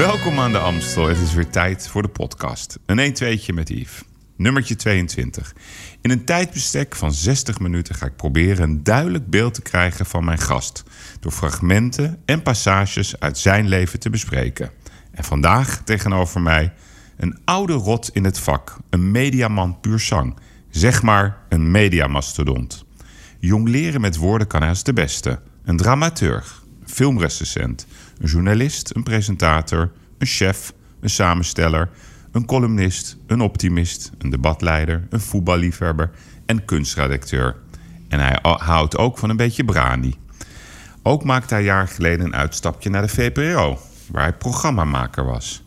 Welkom aan de Amstel. Het is weer tijd voor de podcast. Een 1 2 met Yves. Nummertje 22. In een tijdbestek van 60 minuten ga ik proberen een duidelijk beeld te krijgen van mijn gast. Door fragmenten en passages uit zijn leven te bespreken. En vandaag tegenover mij een oude rot in het vak. Een mediaman puur zang. Zeg maar een mediamastodont. Jong leren met woorden kan hij als de beste. Een dramaturg, filmrecensent, een journalist, een presentator, een chef, een samensteller, een columnist, een optimist, een debatleider, een voetballiefhebber en kunstredacteur. En hij houdt ook van een beetje brani. Ook maakte hij jaar geleden een uitstapje naar de VPRO, waar hij programmamaker was.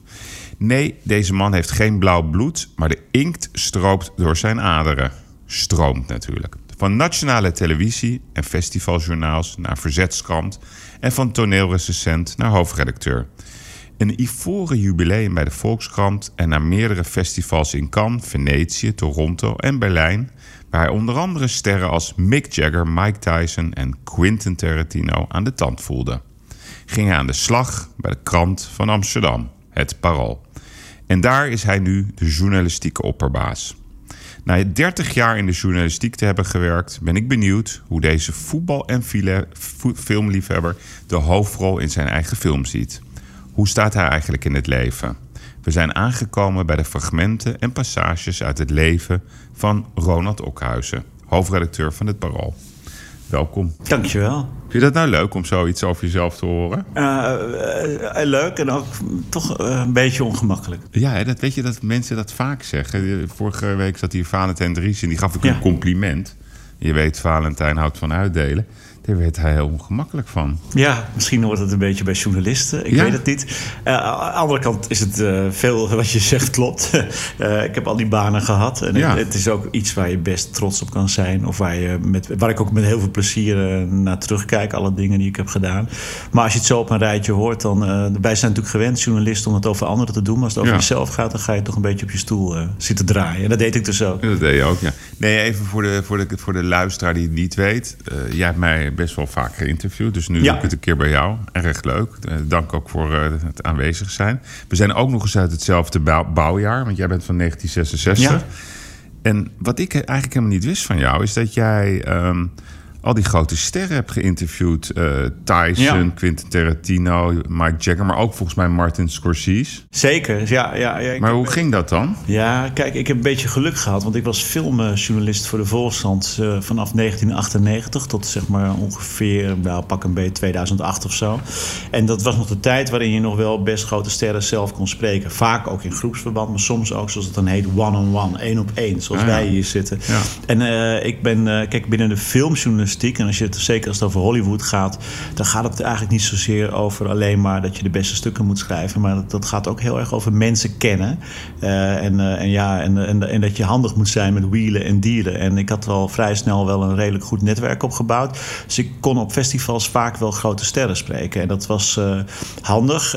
Nee, deze man heeft geen blauw bloed, maar de inkt stroopt door zijn aderen. Stroomt natuurlijk. Van nationale televisie en festivaljournaals naar verzetskrant en van toneelrecensent naar hoofdredacteur. Een ivoren jubileum bij de Volkskrant en naar meerdere festivals in Cannes, Venetië, Toronto en Berlijn, waar hij onder andere sterren als Mick Jagger, Mike Tyson en Quentin Tarantino aan de tand voelde. Ging hij aan de slag bij de krant van Amsterdam, het Parool. En daar is hij nu de journalistieke opperbaas. Na 30 jaar in de journalistiek te hebben gewerkt, ben ik benieuwd hoe deze voetbal- en filmliefhebber de hoofdrol in zijn eigen film ziet. Hoe staat hij eigenlijk in het leven? We zijn aangekomen bij de fragmenten en passages uit het leven van Ronald Okhuizen, hoofdredacteur van het Parool. Welkom. Dankjewel. Vind je dat nou leuk om zoiets over jezelf te horen? Uh, uh, leuk en ook toch een beetje ongemakkelijk. Ja, dat weet je dat mensen dat vaak zeggen. Vorige week zat hier Valentijn Dries en die gaf ik een compliment. Je weet, Valentijn houdt van uitdelen. Daar werd hij heel ongemakkelijk van. Ja, misschien wordt het een beetje bij journalisten. Ik weet het niet. Uh, aan de andere kant is het uh, veel wat je zegt klopt. uh, ik heb al die banen gehad. En ja. het, het, is ook iets waar je best trots op kan zijn. Of waar, je met, waar ik ook met heel veel plezier naar terugkijk. Alle dingen die ik heb gedaan. Maar als je het zo op een rijtje hoort. Dan, wij zijn natuurlijk gewend, journalisten, om het over anderen te doen. Maar als het over ja. jezelf gaat, dan ga je toch een beetje op je stoel zitten draaien. En dat deed ik dus ook. Dat deed je ook, ja. Nee, even voor de, voor de, voor de luisteraar die het niet weet. jij hebt mij best wel vaak geïnterviewd. Dus nu doe ik het een keer bij jou. Erg leuk. Eh, dank ook voor eh, het aanwezig zijn. We zijn ook nog eens uit hetzelfde bouwjaar. Want jij bent van 1966. En wat ik eigenlijk helemaal niet wist van jou... is dat jij... Ehm, al die grote sterren heb geïnterviewd. Uh, Tyson, Quentin Tarantino, Mike Jagger, maar ook volgens mij Martin Scorsese. Zeker, ja. ja, ja maar hoe ging dat dan? Ja, kijk, ik heb een beetje geluk gehad, want ik was filmjournalist voor de Volkskrant uh, vanaf 1998 tot zeg maar ongeveer, nou, pak een beetje 2008 of zo. En dat was nog de tijd waarin je nog wel best grote sterren zelf kon spreken. Vaak ook in groepsverband, maar soms ook, zoals het dan heet, one-on-one, één op één, zoals ah, wij hier zitten. Ja. En uh, ik ben, kijk, binnen de filmjournalist en als je het, zeker als het over Hollywood gaat, dan gaat het eigenlijk niet zozeer over alleen maar dat je de beste stukken moet schrijven. Maar dat, gaat ook heel erg over mensen kennen. Uh, en, uh, en, ja, en, en, dat je handig moet zijn met wielen en dieren. En ik had al vrij snel wel een redelijk goed netwerk opgebouwd. Dus ik kon op festivals vaak wel grote sterren spreken. En dat was uh, handig.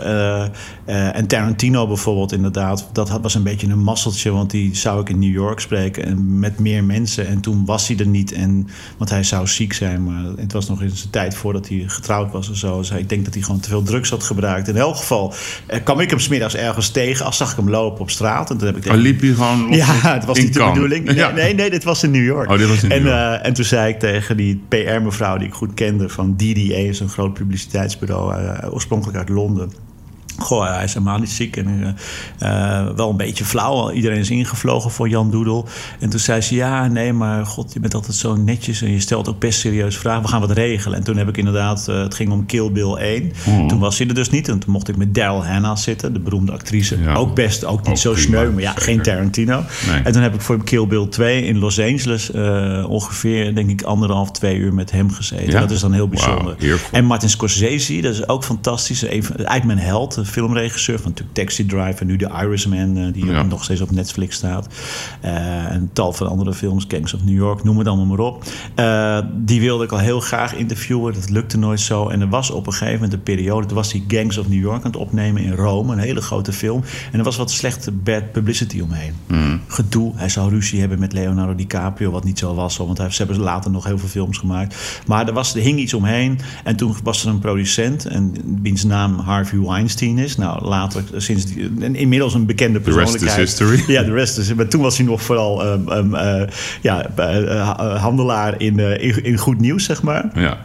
en Tarantino bijvoorbeeld, inderdaad, dat was een beetje een masseltje. Want die zou ik in New York spreken en met meer mensen. En toen was hij er niet. En, want hij zou zien zijn. Maar het was nog eens een tijd voordat hij getrouwd was en zo. Dus ik denk dat hij gewoon te veel drugs had gebruikt. In elk geval eh, kwam ik hem smiddags ergens tegen. Als zag ik hem lopen op straat. En toen heb ik tegen... Oh, liep hij gewoon Ja, het was niet de bedoeling. Nee, ja. nee, nee, dit was in New York. Oh, dit was in New en, York. Uh, en toen zei ik tegen die PR-mevrouw die ik goed kende... van DDA, is een groot publiciteitsbureau, uh, oorspronkelijk uit Londen... Goh, hij is helemaal niet ziek en uh, wel een beetje flauw. Iedereen is ingevlogen voor Jan Doedel. En toen zei ze, ja, nee, maar god, je bent altijd zo netjes... en je stelt ook best serieus vragen. We gaan wat regelen. En toen heb ik inderdaad, uh, het ging om Kill Bill 1. Mm. Toen was hij er dus niet. En toen mocht ik met Daryl Hannah zitten, de beroemde actrice. Ja. Ook best, ook niet ook zo sneu, maar ja, zeker. geen Tarantino. Nee. En toen heb ik voor Kill Bill 2 in Los Angeles... Uh, ongeveer, denk ik, anderhalf, twee uur met hem gezeten. Ja? Dat is dan heel bijzonder. Wow, en Martin Scorsese, dat is ook fantastisch. Een, eigenlijk mijn held, filmregisseur van natuurlijk Taxi Drive en nu de Irishman, uh, die ja. nog steeds op Netflix staat. Uh, en tal van andere films, Gangs of New York, noem het allemaal maar op. Uh, die wilde ik al heel graag interviewen, dat lukte nooit zo. En er was op een gegeven moment een periode, toen was hij Gangs of New York aan het opnemen in Rome, een hele grote film. En er was wat slechte bad publicity omheen. Mm. Gedoe, hij zou ruzie hebben met Leonardo DiCaprio, wat niet zo was, want hij, ze hebben later nog heel veel films gemaakt. Maar er, was, er hing iets omheen en toen was er een producent, en wiens naam Harvey Weinstein Nou, later, sinds die, inmiddels een bekende persoonlijkheid. The rest is history. Ja, de rest is. Maar toen was hij nog vooral um, um, uh, ja, uh, handelaar in, in, in, goed nieuws, zeg maar. Ja.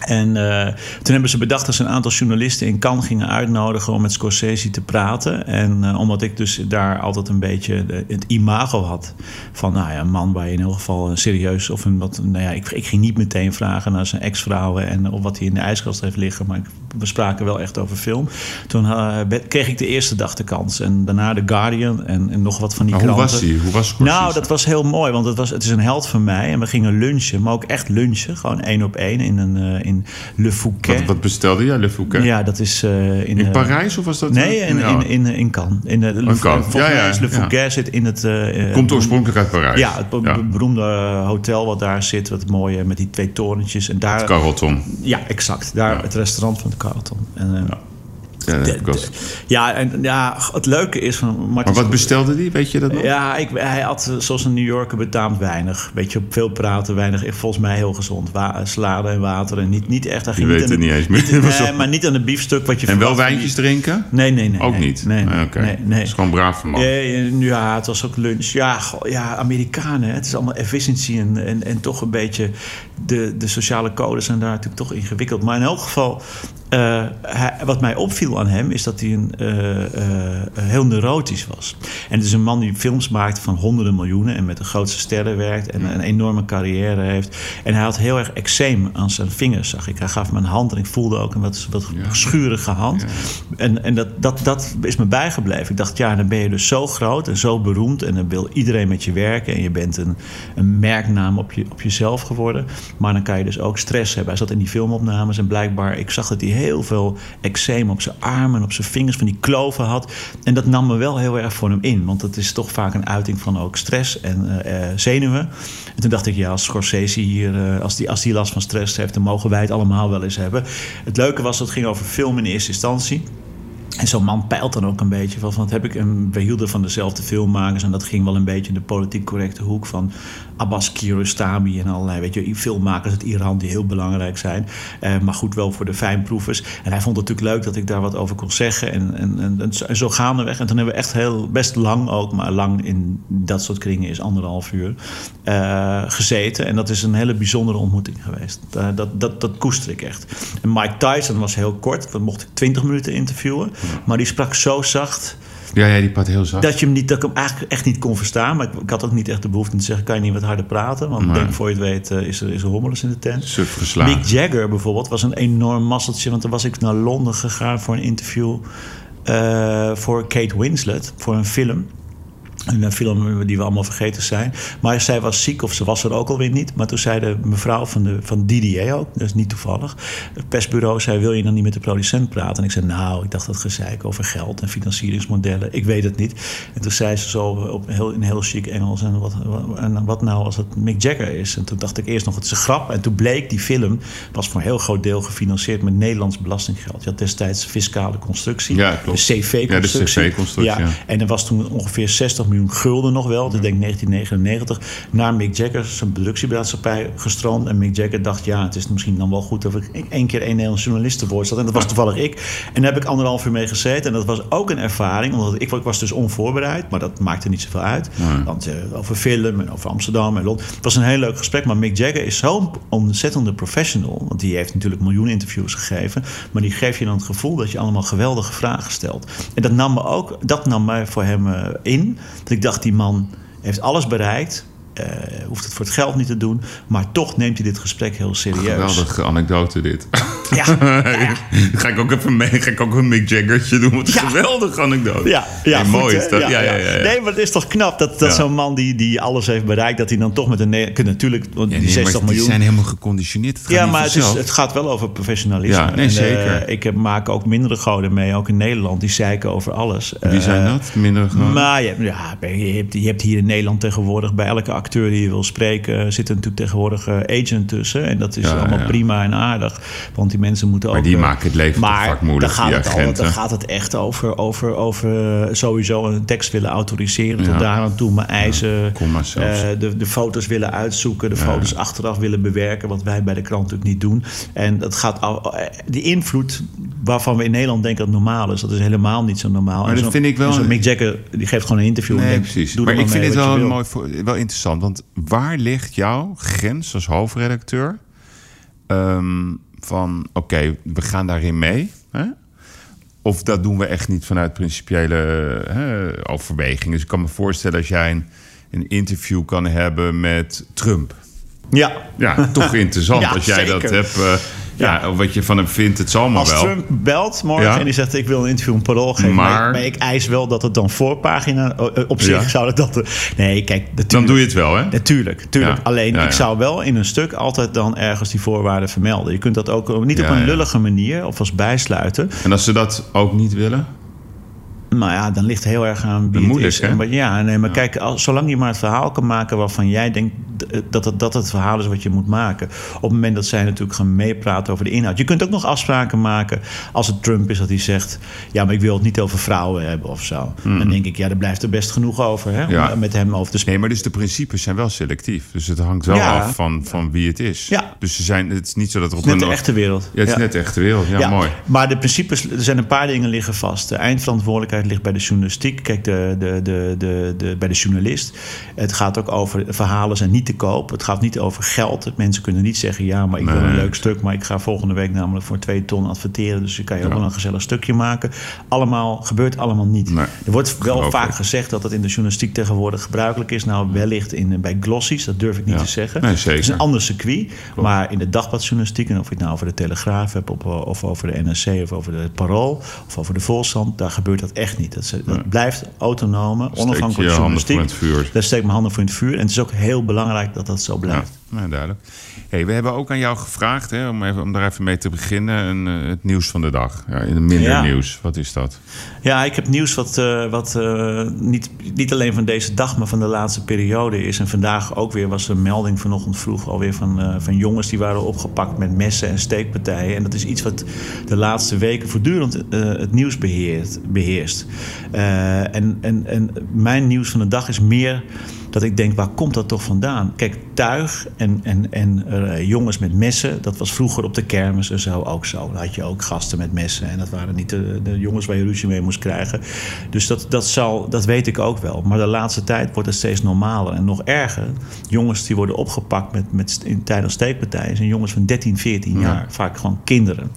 En uh, toen hebben ze bedacht dat ze een aantal journalisten in Cannes gingen uitnodigen om met Scorsese te praten. En uh, omdat ik dus daar altijd een beetje de, het imago had van nou ja, een man waar je in ieder geval een serieus of een wat. Nou ja, ik, ik ging niet meteen vragen naar zijn ex-vrouwen en of wat hij in de ijskast heeft liggen. Maar ik, we spraken wel echt over film. Toen uh, kreeg ik de eerste dag de kans. En daarna The Guardian en, en nog wat van die maar kranten. Hoe was hij? Hoe was Scorsese? Nou, dat was heel mooi, want het, was, het is een held van mij. En we gingen lunchen, maar ook echt lunchen. Gewoon één op één in een in Le Fouquet. Wat, wat bestelde je, Le Fouquet? Ja, dat is uh, in... In uh, Parijs of was dat? Nee, in, ja. in, in, in Cannes. In de, in Cannes, ja, ja. Is Le Fouquet ja. zit in het... Komt oorspronkelijk uit Parijs. Ja, het beroemde hotel wat daar zit. Wat mooie met die twee torentjes. En daar, het Carlton. Ja, exact. Daar het restaurant van het Carlton. En, ja. De, de, ja, en ja, het leuke is van Martin Maar wat bestelde hij? Weet je dat nog? Ja, ik, hij had zoals een New Yorker betaamt weinig. Weet je, veel praten, weinig. Volgens mij heel gezond. Wa salade en water. En niet, niet echt. Je weet het niet eens meer. Nee, maar niet aan een biefstuk wat je En wel wijntjes die... drinken? Nee, nee, nee. Ook nee, niet? Nee, ah, okay. nee, nee. Het is gewoon braaf man. Ja, ja, het was ook lunch. Ja, goh, ja Amerikanen. Het is allemaal efficiëntie en, en, en toch een beetje... De, de sociale codes zijn daar natuurlijk toch ingewikkeld. Maar in elk geval... Uh, hij, wat mij opviel aan hem is dat hij een, uh, uh, heel neurotisch was. En het is een man die films maakt van honderden miljoenen en met de grootste sterren werkt en een enorme carrière heeft. En hij had heel erg eczeem aan zijn vingers, zag ik. Hij gaf me een hand en ik voelde ook een wat, wat ja. schurige hand. Ja. En, en dat, dat, dat is me bijgebleven. Ik dacht, ja, dan ben je dus zo groot en zo beroemd en dan wil iedereen met je werken en je bent een, een merknaam op, je, op jezelf geworden. Maar dan kan je dus ook stress hebben. Hij zat in die filmopnames en blijkbaar, ik zag dat hij heel veel eczeem op zijn armen en op zijn vingers, van die kloven had. En dat nam me wel heel erg voor hem in, want het is toch vaak een uiting van ook stress en uh, zenuwen. En toen dacht ik, ja, als Scorsese hier, uh, als, die, als die last van stress heeft, dan mogen wij het allemaal wel eens hebben. Het leuke was, dat ging over film in eerste instantie. En zo'n man peilt dan ook een beetje van, wat heb ik. En we hielden van dezelfde filmmakers. En dat ging wel een beetje in de politiek correcte hoek van Abbas Kiarostami en allerlei weet je, filmmakers uit Iran die heel belangrijk zijn. Uh, maar goed, wel voor de fijnproevers. En hij vond het natuurlijk leuk dat ik daar wat over kon zeggen. En, en, en, en zo gaandeweg. En toen hebben we echt heel, best lang ook, maar lang in dat soort kringen is anderhalf uur, uh, gezeten. En dat is een hele bijzondere ontmoeting geweest. Uh, dat, dat, dat koester ik echt. En Mike Tyson was heel kort. We mochten 20 minuten interviewen. Maar die sprak zo zacht. Ja, ja, die praat heel zacht. Dat, je hem niet, dat ik hem eigenlijk echt niet kon verstaan. Maar ik, ik had ook niet echt de behoefte om te zeggen... kan je niet wat harder praten? Want Nee. denk voor je het weet uh, is, er, is er hommeles in de tent. Geslagen. Mick Jagger bijvoorbeeld was een enorm masseltje. Want toen was ik naar Londen gegaan voor een interview... Uh, voor Kate Winslet, voor een film... Een film die we allemaal vergeten zijn. Maar zij was ziek, of ze was er ook alweer niet. Maar toen zei de mevrouw van, de, van DDA ook, dat is niet toevallig. Het persbureau zei, wil je dan niet met de producent praten? En ik zei, nou, ik dacht dat gezeik over geld en financieringsmodellen. Ik weet het niet. En toen zei ze zo op heel, in heel chic Engels... En wat, en wat nou als het Mick Jagger is? En toen dacht ik eerst nog, het is een grap. En toen bleek, die film was voor een heel groot deel gefinancierd... met Nederlands belastinggeld. Je had destijds fiscale constructie. Ja, klopt. De CV-constructie. Ja, de CV-constructie, ja. En er was toen ongeveer 60 miljoen gulden nog wel. Dat denk ik 1999. Naar Mick Jagger, zijn productiemaatschappij, gestroomd. En Mick Jagger dacht, ja, het is misschien dan wel goed... dat ik één keer één Nederlands journalist te woord zat. En dat was toevallig ik. En daar heb ik anderhalf uur mee gezeten. En dat was ook een ervaring. Omdat ik, ik was dus onvoorbereid. Maar dat maakte niet zoveel uit. Nee. Want uh, over film en over Amsterdam en Londen. Het was een heel leuk gesprek. Maar Mick Jagger is zo'n ontzettende professional. Want die heeft natuurlijk miljoenen interviews gegeven. Maar die geeft je dan het gevoel dat je allemaal geweldige vragen stelt. En dat nam, me ook, dat nam mij voor hem uh, in. Dat ik dacht, die man heeft alles bereikt. Uh, hoeft het voor het geld niet te doen. Maar toch neemt hij dit gesprek heel serieus. Geweldige anekdote dit. Ja. ga ik ook even mee. Ga ik ook een Mick Jaggertje doen. Wat een Ja. geweldige anekdote. Ja, ja Nee, mooi hè? is dat. Ja, ja, ja. Nee, maar het is toch knap dat, dat zo'n man die, die alles heeft bereikt... dat hij dan toch met een... Natuurlijk, want die nee, 60 maar miljoen... Die zijn helemaal geconditioneerd. Het gaat Ja, maar het, is, het gaat wel over professionalisme. Ja, nee, En, zeker. eh, ik heb, maak ook mindere goden mee, ook in Nederland. Die zeiken over alles. Wie zijn Eh, dat? Minder gewoon. Maar je, hebt- ja, je, hebt, je hebt hier in Nederland tegenwoordig... bij elke acteur die je wil spreken... zit er natuurlijk tegenwoordig eh, agent tussen. En dat is Ja, allemaal ja. prima en aardig. Want die mensen moeten Maar ook... die eh, maken het leven maar vaak moeilijk, dan gaat, het al, agenten. dan gaat het echt over, over, over eh, sowieso een tekst willen autoriseren. Tot daar aan toe, maar eisen. de, de foto's willen uitzoeken, de foto's achteraf willen bewerken. Wat wij bij de krant natuurlijk niet doen. En dat gaat al, die invloed waarvan we in Nederland denken dat het normaal is. Dat is helemaal niet zo normaal. Maar En dat vind ik wel en Mick Jagger die geeft gewoon een interview. en Nee, denkt, precies. Maar ik vind dit wel, mooi wel interessant. Want waar ligt jouw grens als hoofdredacteur? ehm, van oké, we gaan daarin mee. Hè? Of dat doen we echt niet vanuit principiële hè, overwegingen. Dus ik kan me voorstellen als jij een, een interview kan hebben met Trump. Ja, Ja, toch interessant Ja, als jij dat hebt. eh, ja. Wat je van hem vindt, het zal maar Als wel. Trump belt morgen Ja. en die zegt ik wil een interview een parool geven. Maar- Maar, maar ik eis wel dat het dan voorpagina eh, op zich Ja. zou dat... Nee, kijk, natuurlijk. Dan doe je het wel, hè? Natuurlijk, tuurlijk. Ja. Alleen ik zou wel in een stuk altijd dan ergens die voorwaarden vermelden. Je kunt dat ook eh, niet op een lullige manier of als bijsluiten. En als ze dat ook niet willen? Nou ja, dan ligt het heel erg aan wie Moeilijk, het is. hè? En, wat- ja, nee, maar kijk, als, zolang je maar het verhaal kan maken waarvan jij denkt d- dat het, dat het verhaal is wat je moet maken. Op het moment dat zij natuurlijk gaan meepraten over de inhoud. Je kunt ook nog afspraken maken als het Trump is dat hij zegt... ja, maar ik wil het niet over vrouwen hebben of zo. Dan denk ik, ja, er blijft er best genoeg over hè. Ja. om met hem over te spreken. Nee, maar dus de principes zijn wel selectief. Dus het hangt wel Ja. af van, van wie het is. Ja. Dus ze zijn, het is niet zo dat er op Het is net een... de echte wereld. Ja, het is net de echte wereld. Ja, mooi. Maar de principes, er zijn een paar dingen liggen vast. De eindverantwoordelijkheid ligt bij de journalistiek. Kijk, de, de, de, de, de, bij de journalist. Het gaat ook over verhalen zijn niet te koop. Het gaat niet over geld. Mensen kunnen niet zeggen: ja, maar ik wil een leuk stuk. Maar ik ga volgende week namelijk voor twee ton adverteren. Dus dan kan je ook wel een gezellig stukje maken. Allemaal gebeurt allemaal niet. Nee, er wordt wel geloof vaak ik. gezegd dat het in de journalistiek tegenwoordig gebruikelijk is. Nou, wellicht in, bij glossies, dat durf ik niet Ja. te zeggen. Nee, Het is een ander circuit. Maar in de dagbladjournalistiek, en of je het nou over de Telegraaf hebt, op, of over de NRC, of over de Parool, of over de Volkskrant, daar gebeurt dat echt niet. Dat, is- dat blijft autonome, onafhankelijke journalistiek. Daar steek ik mijn handen voor in het vuur. En het is ook heel belangrijk dat dat zo Ja, blijft. Nou, duidelijk. Hey, we hebben ook aan jou gevraagd, hè, om, even, om daar even mee te beginnen, een, eh, het nieuws van de dag. Ja, minder Ja. nieuws. Wat is dat? Ja, ik heb nieuws wat, eh, wat eh, niet, niet alleen van deze dag, maar van de laatste periode is. En vandaag ook weer was er een melding vanochtend vroeg alweer van, van jongens die waren opgepakt met messen en steekpartijen. En dat is iets wat de laatste weken voortdurend het nieuws beheert, beheerst. Eh, en, en, en mijn nieuws van de dag is meer dat ik denk, waar komt dat toch vandaan? Kijk, tuig en, en, en eh, jongens met messen, dat was vroeger op de kermis en zo ook zo. Dan had je ook gasten met messen en dat waren niet de, de jongens waar je ruzie mee moest krijgen. Dus dat, dat, zal, dat weet ik ook wel. Maar de laatste tijd wordt het steeds normaler en nog erger. Jongens die worden opgepakt met, met, in, tijdens steekpartijen zijn jongens van 13, 14 jaar. Vaak gewoon kinderen.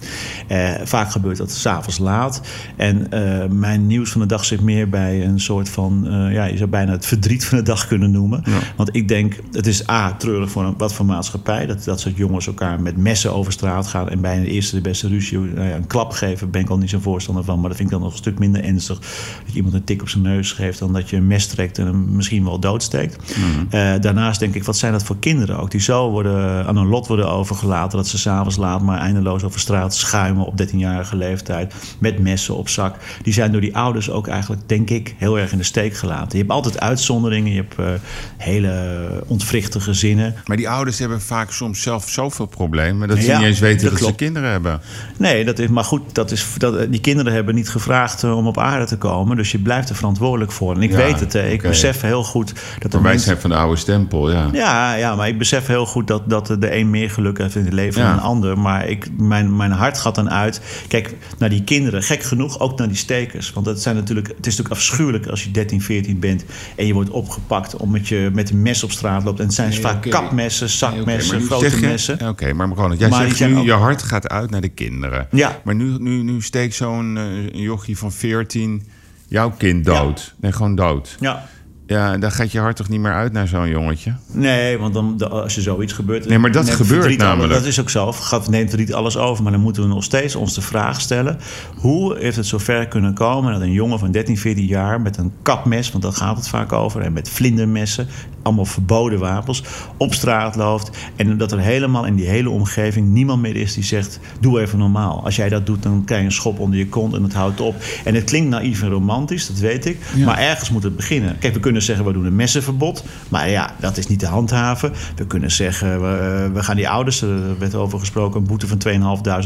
Eh, vaak gebeurt dat s'avonds laat. En eh, mijn nieuws van de dag zit meer bij een soort van, ja, je zou bijna het verdriet van de dag kunnen noemen. Want ik denk, het is A, treurig voor een, wat voor maatschappij. Dat, dat soort jongens elkaar met messen over straat gaan en bij een eerste de beste ruzie nou ja, een klap geven. Ben ik al niet zo'n voorstander van. Maar dat vind ik dan nog een stuk minder ernstig. Dat je iemand een tik op zijn neus geeft dan dat je een mes trekt en hem misschien wel doodsteekt. Eh, daarnaast denk ik, wat zijn dat voor kinderen ook? Die zo worden, aan hun lot worden overgelaten. Dat ze s'avonds laat maar eindeloos over straat schuimen op 13-jarige leeftijd. Met messen op zak. Die zijn door die ouders ook eigenlijk, denk ik, heel erg in de steek gelaten. Je hebt altijd uitzonderingen. Je hebt eh, hele ontwrichte gezinnen. Maar die ouders hebben vaak soms zelf zoveel problemen... dat ze Ja, niet eens weten dat dat, ze kinderen hebben. Nee, dat is, maar goed, dat is, dat, die kinderen hebben niet gevraagd eh, om op aarde te komen. Dus je blijft er verantwoordelijk voor. En ik Ja, weet het, hè, ik besef heel goed dat de Maar wij mensen- zijn van de oude stempel, ja. Ja, ja, maar ik besef heel goed dat, dat de een meer geluk heeft in het leven dan een ander. Maar ik, mijn, mijn hart gaat dan uit. Kijk, naar die kinderen, gek genoeg, ook naar die stekers. Want het, zijn natuurlijk, het is natuurlijk afschuwelijk als je 13, 14 bent en je wordt opgepakt omdat je met een mes op straat loopt. En het zijn Nee, vaak kapmessen, zakmessen, grote je- messen. Ja, Oké, maar Ronald, jij Maar zegt nu, ook- je hart gaat uit naar de kinderen. Ja. Maar nu, nu, nu steekt zo'n een jochie van 14 jouw kind dood. Nee, gewoon dood. Ja. Ja, dan gaat je hart toch niet meer uit naar zo'n jongetje? Nee, want dan, de- als er zoiets gebeurt... Nee, maar dat gebeurt alles- namelijk. dat is ook zo. Gaat, neemt verdriet alles over. Maar dan moeten we nog steeds ons de vraag stellen... hoe heeft het zover kunnen komen dat een jongen van 13, 14 jaar... met een kapmes, want daar gaat het vaak over... en met vlindermessen, allemaal verboden wapens, op straat loopt. En dat er helemaal in die hele omgeving niemand meer is die zegt: Doe even normaal. Als jij dat doet, dan krijg je een schop onder je kont en het houdt op. En het klinkt naïef en romantisch, dat weet ik. Maar ergens moet het beginnen. Kijk, we kunnen zeggen: We doen een messenverbod. Maar ja, dat is niet te handhaven. We kunnen zeggen: We, we gaan die ouders, er werd over gesproken, een boete van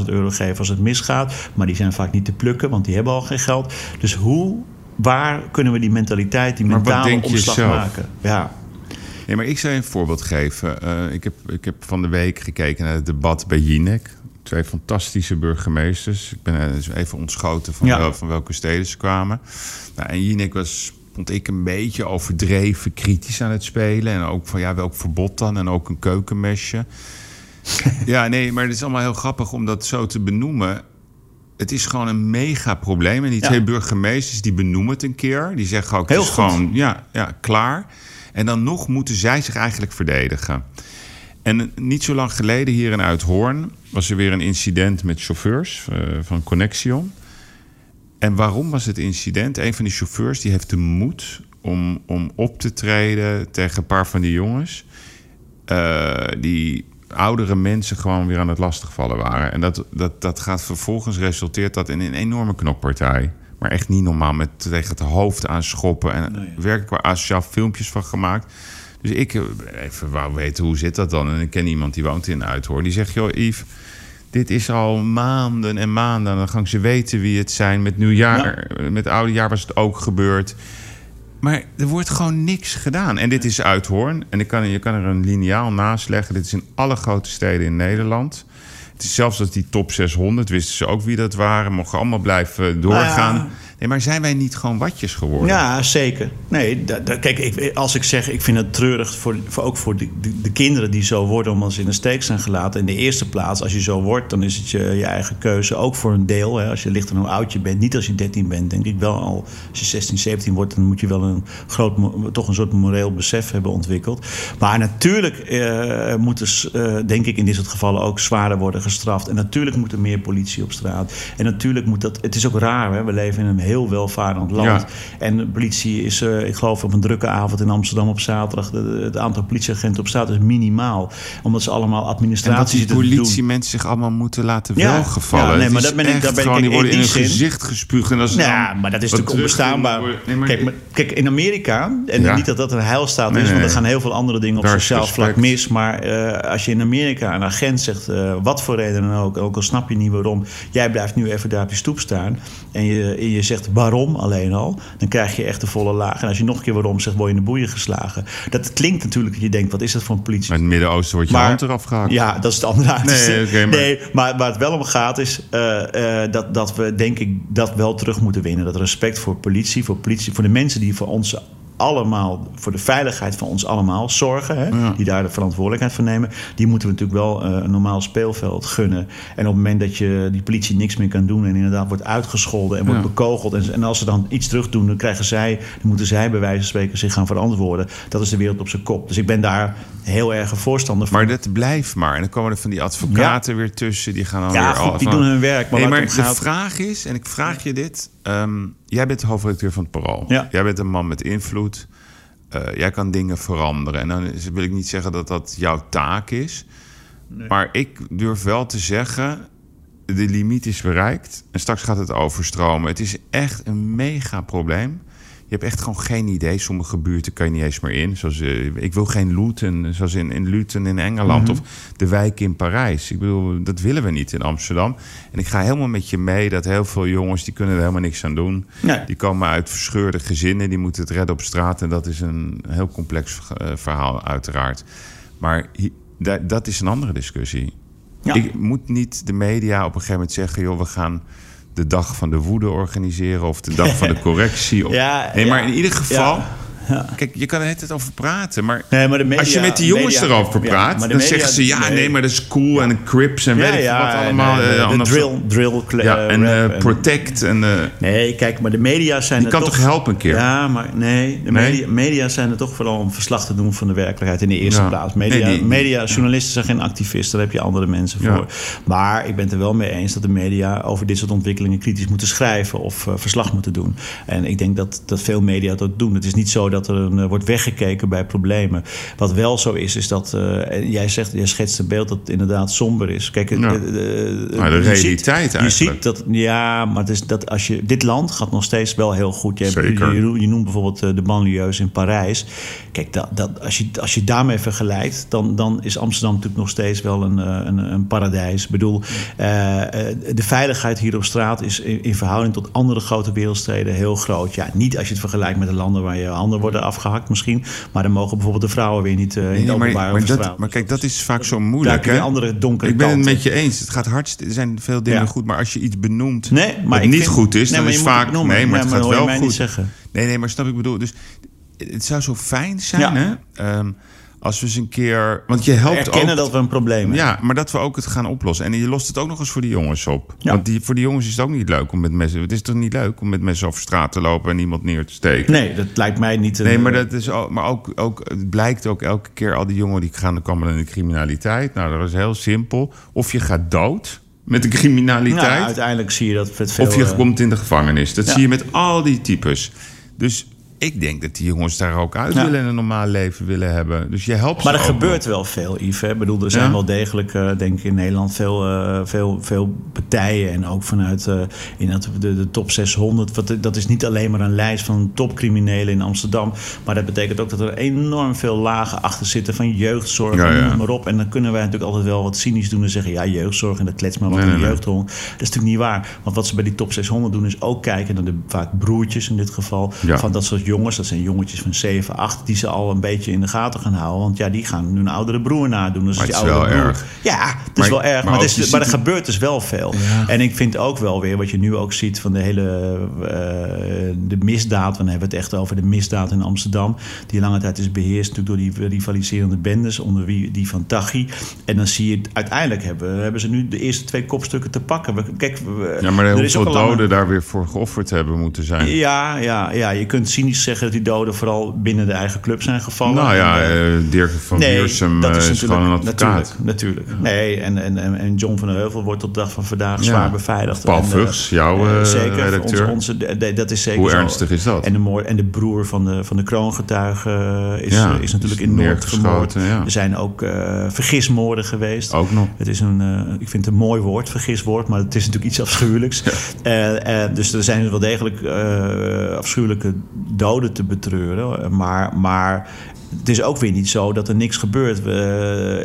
2.500 euro geven als het misgaat. Maar die zijn vaak niet te plukken, want die hebben al geen geld. Dus hoe waar kunnen we die mentaliteit, die mentale omslag maken? Ja. Nee, maar ik zou je een voorbeeld geven. Uh, ik, heb, ik heb van de week gekeken naar het debat bij Jinek. Twee fantastische burgemeesters. Ik ben eh, even ontschoten van, wel, van welke steden ze kwamen. Nou, en Jinek was, vond ik, een beetje overdreven kritisch aan het spelen. En ook van, ja, welk verbod dan? En ook een keukenmesje. ja, nee, maar het is allemaal heel grappig om dat zo te benoemen het is gewoon een mega probleem. En die twee burgemeesters die benoemen het een keer. Die zeggen ook, het is gewoon ja, ja, klaar. En dan nog moeten zij zich eigenlijk verdedigen. En niet zo lang geleden hier in Uithoorn was er weer een incident met chauffeurs uh, van Connexion. En waarom was het incident? Een van die chauffeurs die heeft de moed om, om op te treden tegen een paar van die jongens. Uh, die oudere mensen gewoon weer aan het lastigvallen waren. En dat, dat, dat gaat vervolgens resulteert dat in een enorme knokpartij. Maar echt niet normaal met tegen het hoofd aan schoppen. En nee. werkelijk waar asociaal filmpjes van gemaakt. Dus ik eh, even wou weten hoe zit dat dan. En ik ken iemand die woont in Uithoorn. Die zegt, joh Yves, dit is al maanden en maanden. Dan gaan ze weten wie het zijn. Met nieuwjaar, ja. met oudejaar was het ook gebeurd. Maar er wordt gewoon niks gedaan. En dit is Uithoorn. En ik kan, je kan er een lineaal naast leggen. Dit is in alle grote steden in Nederland. Zelfs dat die top 600, wisten ze ook wie dat waren. Mogen allemaal blijven doorgaan. Nou ja. Maar zijn wij niet gewoon watjes geworden? Ja, zeker. Nee, kijk, ik, als ik zeg, ik vind het treurig, voor, voor ook voor de, de, de, kinderen die zo worden omdat ze in de steek zijn gelaten. In de eerste plaats, als je zo wordt, dan is het je, je eigen keuze. Ook voor een deel, hè, als je ligt en hoe oud je bent. Niet als je 13 bent, denk ik wel al. Als je 16, 17 wordt, dan moet je wel een groot, toch een soort moreel besef hebben ontwikkeld. Maar natuurlijk eh, moeten, uh, denk ik, in dit soort gevallen ook zwaarder worden gestraft. En natuurlijk moet er meer politie op straat. En natuurlijk moet dat. Het is ook raar, hè? we leven in een heel heel welvarend land. En de politie is, uh, ik geloof op een drukke avond in Amsterdam op zaterdag... het aantal politieagenten op straat is minimaal. Omdat ze allemaal administratie en dat die politiemensen zich allemaal moeten laten ja. welgevallen. Ja, nee, maar dat ben ik, daar ben ik, die worden in hun gezicht gespuugd. En als ja, maar dat is natuurlijk onbestaanbaar. Nee, maar, kijk, maar, kijk, in Amerika, en niet dat dat een heilstaat nee, is... want er gaan heel veel andere dingen op sociaal vlak mis... maar uh, als je in Amerika een agent zegt, uh, wat voor reden dan ook... ook al snap je niet waarom... jij blijft nu even daar op je stoep staan... en je, en je zegt waarom alleen al, dan krijg je echt de volle laag. En als je nog een keer waarom zegt, word je in de boeien geslagen. Dat klinkt natuurlijk je denkt, wat is dat voor een politie? Maar in het Midden-Oosten wordt je maar, hand eraf gehaald. Ja, dat is het andere. Nee, okay, maar... nee maar waar het wel om gaat is uh, uh, dat, dat we denk ik dat wel terug moeten winnen. Dat respect voor politie, voor politie, voor de mensen die voor ons allemaal voor de veiligheid van ons allemaal zorgen, hè, ja. die daar de verantwoordelijkheid voor nemen, die moeten we natuurlijk wel uh, een normaal speelveld gunnen. En op het moment dat je die politie niks meer kan doen en inderdaad wordt uitgescholden en wordt ja. bekogeld, en, en, als ze dan iets terug doen, dan krijgen zij, dan moeten zij bij wijze van spreken zich gaan verantwoorden. Dat is de wereld op zijn kop. Dus ik ben daar heel erg een voorstander van. Maar dat blijft maar. En dan komen er van die advocaten ja. weer tussen, die gaan dan ja, weer goed, die doen hun werk. Maar, nee, maar de gaat... vraag is, en ik vraag je dit. Um, jij bent de hoofdredacteur van het Parool. Ja. Jij bent een man met invloed. Uh, jij kan dingen veranderen. En dan wil ik niet zeggen dat dat jouw taak is. Nee. Maar ik durf wel te zeggen, de limiet is bereikt. En straks gaat het overstromen. Het is echt een mega probleem. Je hebt echt gewoon geen idee. Sommige buurten kan je niet eens meer in. Zoals, uh, ik wil geen Luton, zoals in, in Luton in Engeland. Mm -hmm. Of de wijk in Parijs. Ik bedoel, dat willen we niet in Amsterdam. En ik ga helemaal met je mee dat heel veel jongens... die kunnen er helemaal niks aan doen. Nee. Die komen uit verscheurde gezinnen. Die moeten het redden op straat. En dat is een heel complex uh, verhaal uiteraard. Maar dat is een andere discussie. Ja. Ik moet niet de media op een gegeven moment zeggen... joh, we gaan de dag van de woede organiseren of de dag van de correctie. Of... ja, nee, maar ja, in ieder geval. Ja. Ja. Kijk, je kan er het over praten, maar, nee, maar media, als je met die jongens media, erover praat, ja, dan zeggen ze ja, nee, maar dat is cool en Crips en weet ik wat allemaal. Nee, uh, de drill, drill ja, en, uh, en Protect. En, uh, nee, kijk, maar de media zijn die er kan toch, toch helpen een keer? Ja, maar nee, de Nee? media, media zijn er toch vooral om verslag te doen van de werkelijkheid in de eerste plaats. Media, die- media journalisten zijn geen activisten, daar heb je andere mensen voor. Maar ik ben het er wel mee eens dat de media over dit soort ontwikkelingen kritisch moeten schrijven of eh, verslag moeten doen. En ik denk dat, dat veel media dat doen. Het is niet zo dat er een, wordt weggekeken bij problemen. Wat wel zo is, is dat jij zegt, jij schetst een beeld dat het inderdaad somber is. Kijk, ja. de, de, de realiteit ziet, Je ziet dat, ja, maar het is dat als je dit land gaat nog steeds wel heel goed. Je, je, je, noemt bijvoorbeeld de banlieues in Parijs. Kijk, dat, dat, als, je, als je daarmee vergelijkt, dan, dan is Amsterdam natuurlijk nog steeds wel een, een, een paradijs. Ik bedoel, de veiligheid hier op straat is in, in verhouding tot andere grote wereldsteden heel groot. Ja, niet als je het vergelijkt met de landen waar je handen worden afgehakt misschien. Maar dan mogen bijvoorbeeld de vrouwen weer niet uh, in nee, maar, maar, dat, maar kijk, dat is vaak zo moeilijk. Daar andere donkere Ik ben het met je eens. Het gaat hartstikke. Er zijn veel dingen Ja. goed, maar als je iets benoemt Nee, maar ik niet vind- goed is, dan maar is vaak nee, maar Nee, het maar gaat wel goed. Nee, nee, maar snap ik bedoel. Dus het zou zo fijn zijn, hè? Ehm, als we eens een keer, want je helpt Erkennen ook. dat we een probleem hebben. Ja, maar dat we ook het gaan oplossen. En je lost het ook nog eens voor de jongens op. Ja. Want die, voor de jongens is het ook niet leuk om met messen. Het is toch niet leuk om met messen over straat te lopen en iemand neer te steken. Nee, dat lijkt mij niet... een- Nee, maar, dat is ook, maar ook, ook, het blijkt ook elke keer al die jongen die gaan komen in de criminaliteit. Nou, dat is heel simpel. Of je gaat dood met de Nou, criminaliteit. uiteindelijk zie je dat het veel... of je eh, komt in de gevangenis. Dat ja. zie je met al die types. Dus ik denk dat die jongens daar ook uit Ja. willen en een normaal leven willen hebben. Dus je helpt Maar er gebeurt wel veel, Yves. hè. Ik bedoel, er zijn Ja? wel degelijk, eh, denk ik, in Nederland veel, eh, veel, veel partijen. En ook vanuit eh, in dat, de, de top 600. Wat, dat is niet alleen maar een lijst van topcriminelen in Amsterdam. Maar dat betekent ook dat er enorm veel lagen achter zitten van jeugdzorg Ja, en noem maar op. En dan kunnen wij natuurlijk altijd wel wat cynisch doen en zeggen... ja, jeugdzorg en dat klets maar wat Nee, een nee, nee. jeugdhond. Dat is natuurlijk niet waar. Want wat ze bij die top 600 doen is ook kijken naar de vaak broertjes in dit geval. Van dat soort jongens, dat zijn jongetjes van 7, 8... die ze al een beetje in de gaten gaan houden. Want ja, die gaan hun oudere broer nadoen. Dus Maar het is wel broer- erg. Ja, het is wel erg. maar Maar, het is, maar er gebeurt dus wel veel. En ik vind ook wel weer, wat je nu ook ziet van de hele eh, de misdaad. Dan hebben we het echt over de misdaad in Amsterdam. Die lange tijd is beheerst natuurlijk door die rivaliserende bendes. Onder wie die van Taghi. En dan zie je, uiteindelijk hebben, hebben ze nu de eerste twee kopstukken te pakken. We, kijk, we- Ja, maar er doden daar weer voor geofferd hebben moeten zijn. Ja, ja, ja, je kunt cynisch zeggen dat die doden vooral binnen de eigen club zijn gevallen. Nou ja, En, eh, eh, Dirk van Wiersum eh, is, gewoon een advocaat. Natuurlijk, natuurlijk. Nee, en, en, en John van der Heuvel wordt tot de dag van vandaag zwaar beveiligd. Paul Vugs, jouw zeker, redacteur. Onze, dat is zeker Hoe zo. ernstig is dat? En de, moord, en de broer van de, van de kroongetuige is, Ja, is natuurlijk is in Noord vermoord. ja. Er zijn ook eh, vergismoorden geweest. Ook nog. Het is een, ik vind het een mooi woord, vergiswoord, maar het is natuurlijk iets afschuwelijks. Dus er zijn wel degelijk afschuwelijke doden te betreuren. Maar, maar het is ook weer niet zo dat er niks gebeurt.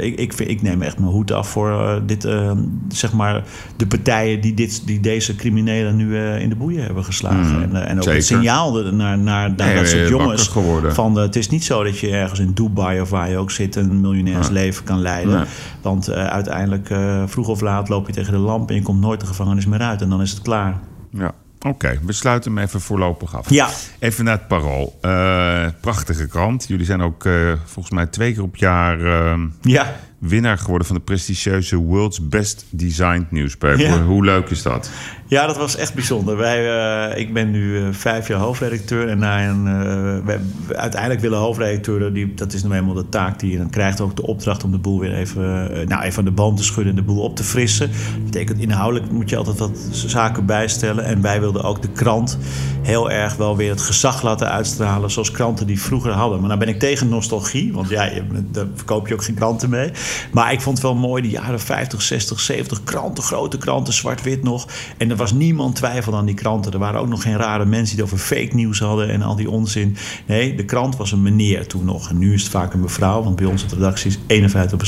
Ik, ik, vind- ik neem echt mijn hoed af voor eh, dit, eh, zeg maar, de partijen die, dit, die deze criminelen nu eh, in de boeien hebben geslagen. Mm, en, en ook zeker. het signaal naar, naar, naar Nee, dat soort jongens. geworden. Van, het is niet zo dat je ergens in Dubai of waar je ook zit een miljonairsleven kan leiden. Nee. Want uiteindelijk, vroeg of laat, loop je tegen de lamp en je komt nooit de gevangenis meer uit. En dan is het klaar. Ja. Oké, we sluiten hem even voorlopig af. Ja. Even naar het Parool. Eh, prachtige krant. Jullie zijn ook eh, volgens mij twee keer op jaar eh, Ja. Winnaar geworden van de prestigieuze World's Best Designed Newspaper. Ja. Hoe leuk is dat? Ja, dat was echt bijzonder. Wij, eh, ik ben nu eh, vijf jaar hoofdredacteur. En na een, eh, wij, uiteindelijk willen hoofdredacteuren, die, dat is nou eenmaal de taak die je dan krijgt, ook de opdracht om de boel weer even, nou, even aan de boom te schudden en de boel op te frissen. Dat betekent inhoudelijk moet je altijd wat zaken bijstellen. En wij wilden ook de krant heel erg wel weer het gezag laten uitstralen, zoals kranten die vroeger hadden. Maar nou ben ik tegen nostalgie, want ja, je, daar verkoop je ook geen kranten mee. Maar ik vond het wel mooi, die jaren 50, 60, 70 kranten, grote kranten, zwart-wit nog. En er was niemand twijfel aan die kranten. Er waren ook nog geen rare mensen die het over fake nieuws hadden en al die onzin. Nee, de krant was een meneer toen nog. En nu is het vaak een mevrouw, want bij ons op de redactie is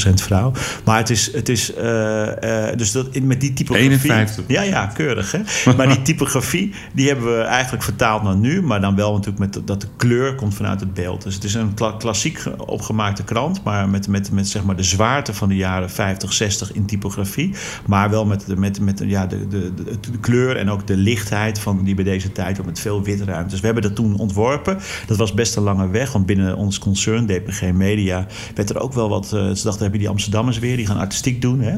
51% vrouw. Maar het is, het is eh, eh, dus dat, met die typografie... 51? Ja, ja, keurig hè. Maar die typografie, die hebben we eigenlijk vertaald naar nu. Maar dan wel natuurlijk met dat de kleur komt vanuit het beeld. Dus het is een kla- klassiek ge- opgemaakte krant. Maar met, met, met zeg maar de zwaarte van de jaren 50, 60 in typografie. Maar wel met, de- met, met ja, de, de, de, de kleur en ook de lichtheid van die bij deze tijd. ook Met veel witruimte. Dus we hebben dat toen ontworpen. Dat was best een lange weg. Want binnen ons concern, DPG Media, werd er ook wel wat... eh, ze dachten, hebben die Amsterdammers weer. Die gaan artistiek doen. Hè?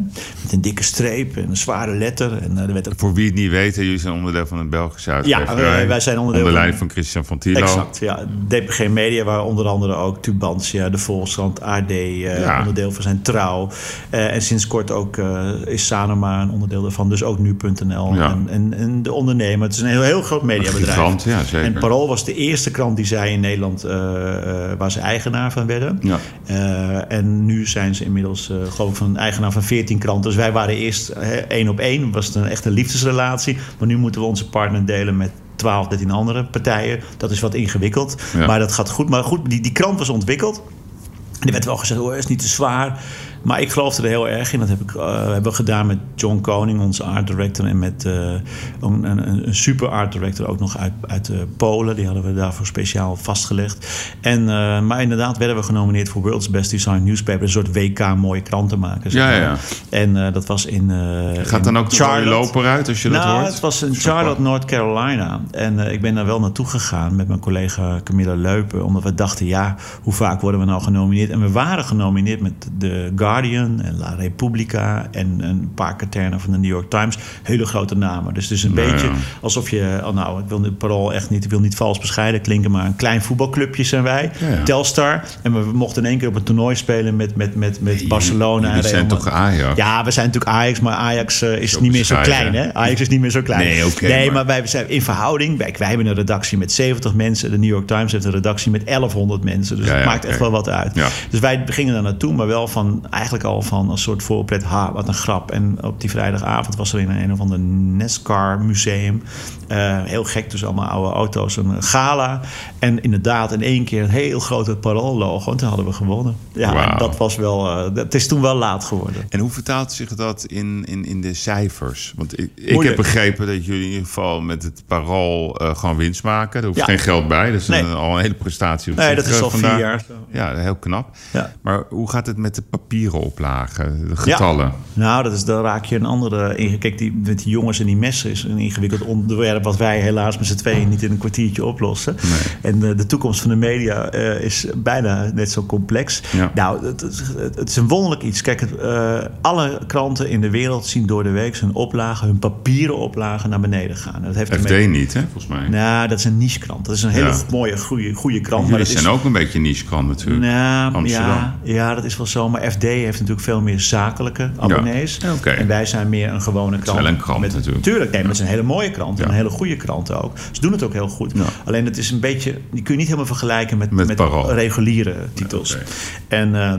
Met een dikke streep en een zware letter. En eh, er werd er Voor wie het niet weet, jullie zijn onderdeel van het Belgische Ja, uitgeverij. wij- wij zijn onderdeel Onder van- leiding van Christian van Tilo. Exact, ja. DPG Media, waar onder andere ook Tubantia, de Volkskrant, AD eh, Ja. onderdeel van zijn. Trouw. Eh, en sinds kort ook uh, is Sanoma een onderdeel daarvan. Dus ook nu.nl Ja. en, en, en de ondernemer. Het is een heel, heel groot mediabedrijf. Gigant, ja, zeker. En Parool was de eerste krant die zij in Nederland... eh, eh, waar ze eigenaar van werden. Ja. Eh, en nu zijn ze inmiddels eh geloof ik van eigenaar van 14 kranten. Dus wij waren eerst eh, één op één. Was het een echte liefdesrelatie. Maar nu moeten we onze partner delen met 12, 13 andere partijen. Dat is wat ingewikkeld. Ja. Maar dat gaat goed. Maar goed, die, die krant was ontwikkeld. Er werd wel gezegd, oh, is niet te zwaar. Maar ik geloofde er heel erg in. Dat heb ik, eh, hebben we gedaan met John Koning, onze art director. En met eh, een, een, een super art director ook nog uit, uit eh, Polen. Die hadden we daarvoor speciaal vastgelegd. En, maar inderdaad werden we genomineerd voor World's Best Design Newspaper. Een soort WK mooie kranten maken. zeg Ja, ja. En dat was in Gaat dan ook de Charlotte. loper uit als je dat nou, hoort? het was in Charlotte. North Carolina. En ik ben daar wel naartoe gegaan met mijn collega Camilla Leupen. Omdat we dachten, ja, hoe vaak worden we nou genomineerd? En we waren genomineerd met The Guardian en La Repubblica... en een paar katernen van de New York Times. Hele grote namen. Dus het is een Nou beetje ja. alsof je... Oh nou, ik wil het parool echt niet, ik wil niet vals bescheiden klinken... maar een klein voetbalclubje zijn wij. Ja. Telstar. En we mochten in één keer op een toernooi spelen met, met, met, met Barcelona. Jullie zijn toch Ajax? ja, we zijn natuurlijk Ajax, maar Ajax eh, is niet meer zo klein. Hè? Ajax is niet meer zo klein. Nee, maar- maar... wij zijn in verhouding. Wij, wij hebben een redactie met 70 mensen. De New York Times heeft een redactie met 1100 mensen. Dus het maakt echt wel wat uit. Dus wij gingen daar naartoe, maar wel van eigenlijk al van een soort voorpret. Ha, wat een grap. En op die vrijdagavond was er in een of ander NASCAR museum. eh, heel gek, dus allemaal oude auto's. Een gala. En inderdaad, in één keer een heel groot paroollogo. En toen hadden we gewonnen. Ja, en dat was wel. eh, het is toen wel laat geworden. En hoe vertaalt zich dat in, in, in de cijfers? Want ik, ik heb begrepen dat jullie in ieder geval met het parool eh, gewoon winst maken. Er hoeft Ja. geen geld bij. Dat is Nee. een- al een hele prestatie. Nee, dat is al vier vandaag. jaar zo. Ja, heel knap. Ja. Maar hoe gaat het met de papieren oplagen? De getallen? Nou, dat is, dan raak je een andere... Kijk, die, met die jongens en die messen is een ingewikkeld onderwerp... wat wij helaas met z'n tweeën niet in een kwartiertje oplossen. En de, de toekomst van de media eh, is bijna net zo complex. Ja. Nou, het, is- het, het is een wonderlijk iets. Kijk, het, eh, alle kranten in de wereld zien door de week... hun oplagen, hun papieren oplagen naar beneden gaan. Dat heeft FD niet, hè, volgens mij. Nou, dat is een niche-krant. Dat is een hele Ja. mooie, goede, goede krant. maar jullie dat is- zijn ook een beetje niche-krant natuurlijk. nou, Amsterdam. ja, ja, dat is wel zo. Maar FD heeft natuurlijk veel meer zakelijke abonnees. Ja. En wij zijn meer een gewone krant. wel een krant met, natuurlijk. Tuurlijk, nee, maar het is een hele mooie krant. En Ja. een hele goede krant ook. Ze doen het ook heel goed. Ja. Alleen het is een beetje... Die kun je niet helemaal vergelijken met, Met reguliere titels. En... eh,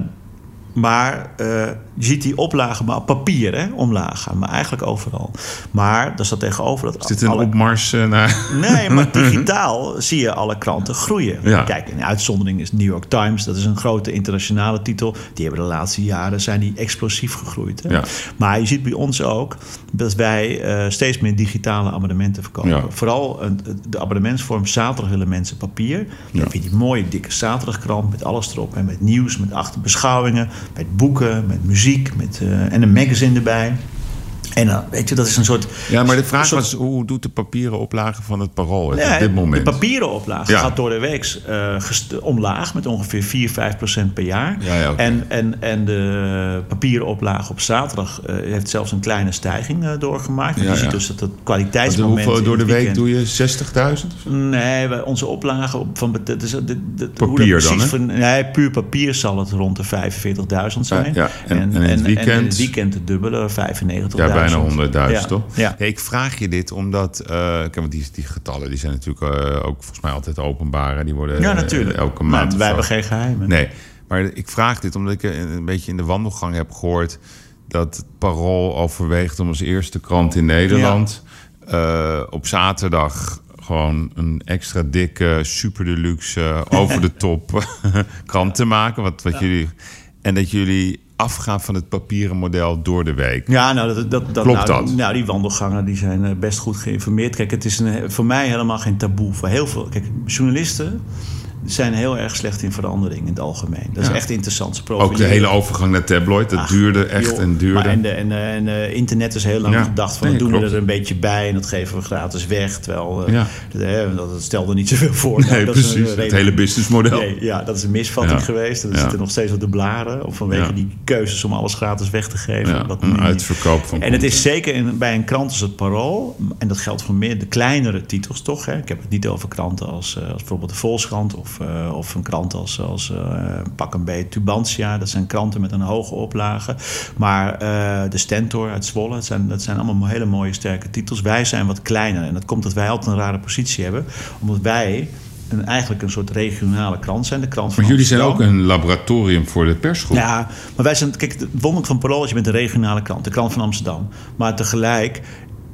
maar eh, je ziet die oplagen maar op papier hè, omlaag gaan. Maar eigenlijk overal. Maar daar staat tegenover dat Is dit een alle- opmars eh, naar... Nee, maar digitaal zie je alle kranten groeien. Ja. Kijk, een uitzondering is New York Times. Dat is een grote internationale titel. Die hebben de laatste jaren zijn die explosief gegroeid. Hè? Ja. Maar je ziet bij ons ook dat wij eh, steeds meer digitale abonnementen verkopen. Ja. Vooral een- de abonnementsvorm zaterdag willen mensen papier. Dan heb je die mooie dikke zaterdagkrant met alles erop. En met nieuws, met achterbeschouwingen, met boeken, met muziek met, eh, en een magazine erbij. En dan, weet je, dat is een soort... Ja, maar de vraag soort- was, hoe doet de papieren oplage van het parool het Nee, op dit moment? De papieren oplage Ja. gaat door de week eh, omlaag met ongeveer 4, 5 procent per jaar. Ja, ja, en, en, en de papieren oplage op zaterdag eh, heeft zelfs een kleine stijging eh, doorgemaakt. Je ziet dus dat het kwaliteitsmoment... hoeveel door de het week doe je 60.000? of zo? Nee, onze oplage op van dat is, dat, dat, hoe dat Papier dan, hè? van- nee, puur papier zal het rond de 45.000 zijn. Ja, en- en in het en in weekend? het weekend het dubbele, 95.000. Bijna 100.000, Ja, toch? Ja. Ik vraag je dit omdat... eh, kijk, want die, die getallen die zijn natuurlijk eh, ook volgens mij altijd openbaar. hè. Die worden ja, eh, natuurlijk. elke maand... wij hebben geen geheimen. Nee, maar ik vraag dit omdat ik eh, een beetje in de wandelgang heb gehoord... dat het Parool overweegt om als eerste krant in Nederland... eh, op zaterdag gewoon een extra dikke, super deluxe, eh, over de top krant te maken. Wat, wat jullie, en dat jullie afgaan van het papieren model door de week. Ja, nou, dat, dat, dat, Klopt nou, dat? Nou, die wandelgangen die zijn eh, best goed geïnformeerd. Kijk, het is een, voor mij helemaal geen taboe. Voor heel veel. Kijk, journalisten zijn heel erg slecht in verandering in het algemeen. Dat is Ja. echt interessant. Ze Ook de hele overgang naar tabloid, dat Ach, duurde echt joh, en duurde. En de, en, de, en de internet is heel lang Ja. gedacht van Nee, doen klopt. we er een beetje bij en dat geven we gratis weg. Terwijl eh, Ja. dat, dat, dat stelde niet zoveel voor. Nou, nee, dat is een precies. Het hele businessmodel. Nee, ja, dat is een misvatting geweest. En er Ja. zitten nog steeds wat de blaren. Of vanwege die keuzes om alles gratis weg te geven. Een nu- uitverkoop van En het is zeker in, bij een krant als het Parool. En dat geldt voor meer de kleinere titels toch. Hè. Ik heb het niet over kranten als, eh, als bijvoorbeeld de Volkskrant of of, uh, of een krant als, als uh, pak een beetje Tubantia. Dat zijn kranten met een hoge oplage. Maar de Stentor uit Zwolle, dat zijn, dat zijn allemaal hele mooie sterke titels. Wij zijn wat kleiner en dat komt dat wij altijd een rare positie hebben. Omdat wij een, eigenlijk een soort regionale krant zijn. De krant maar jullie zijn ook een laboratorium voor de persgroep. Ja, maar wij zijn... Kijk, het wonderlijk van Parool is je bent een regionale krant. De krant van Amsterdam. Maar tegelijk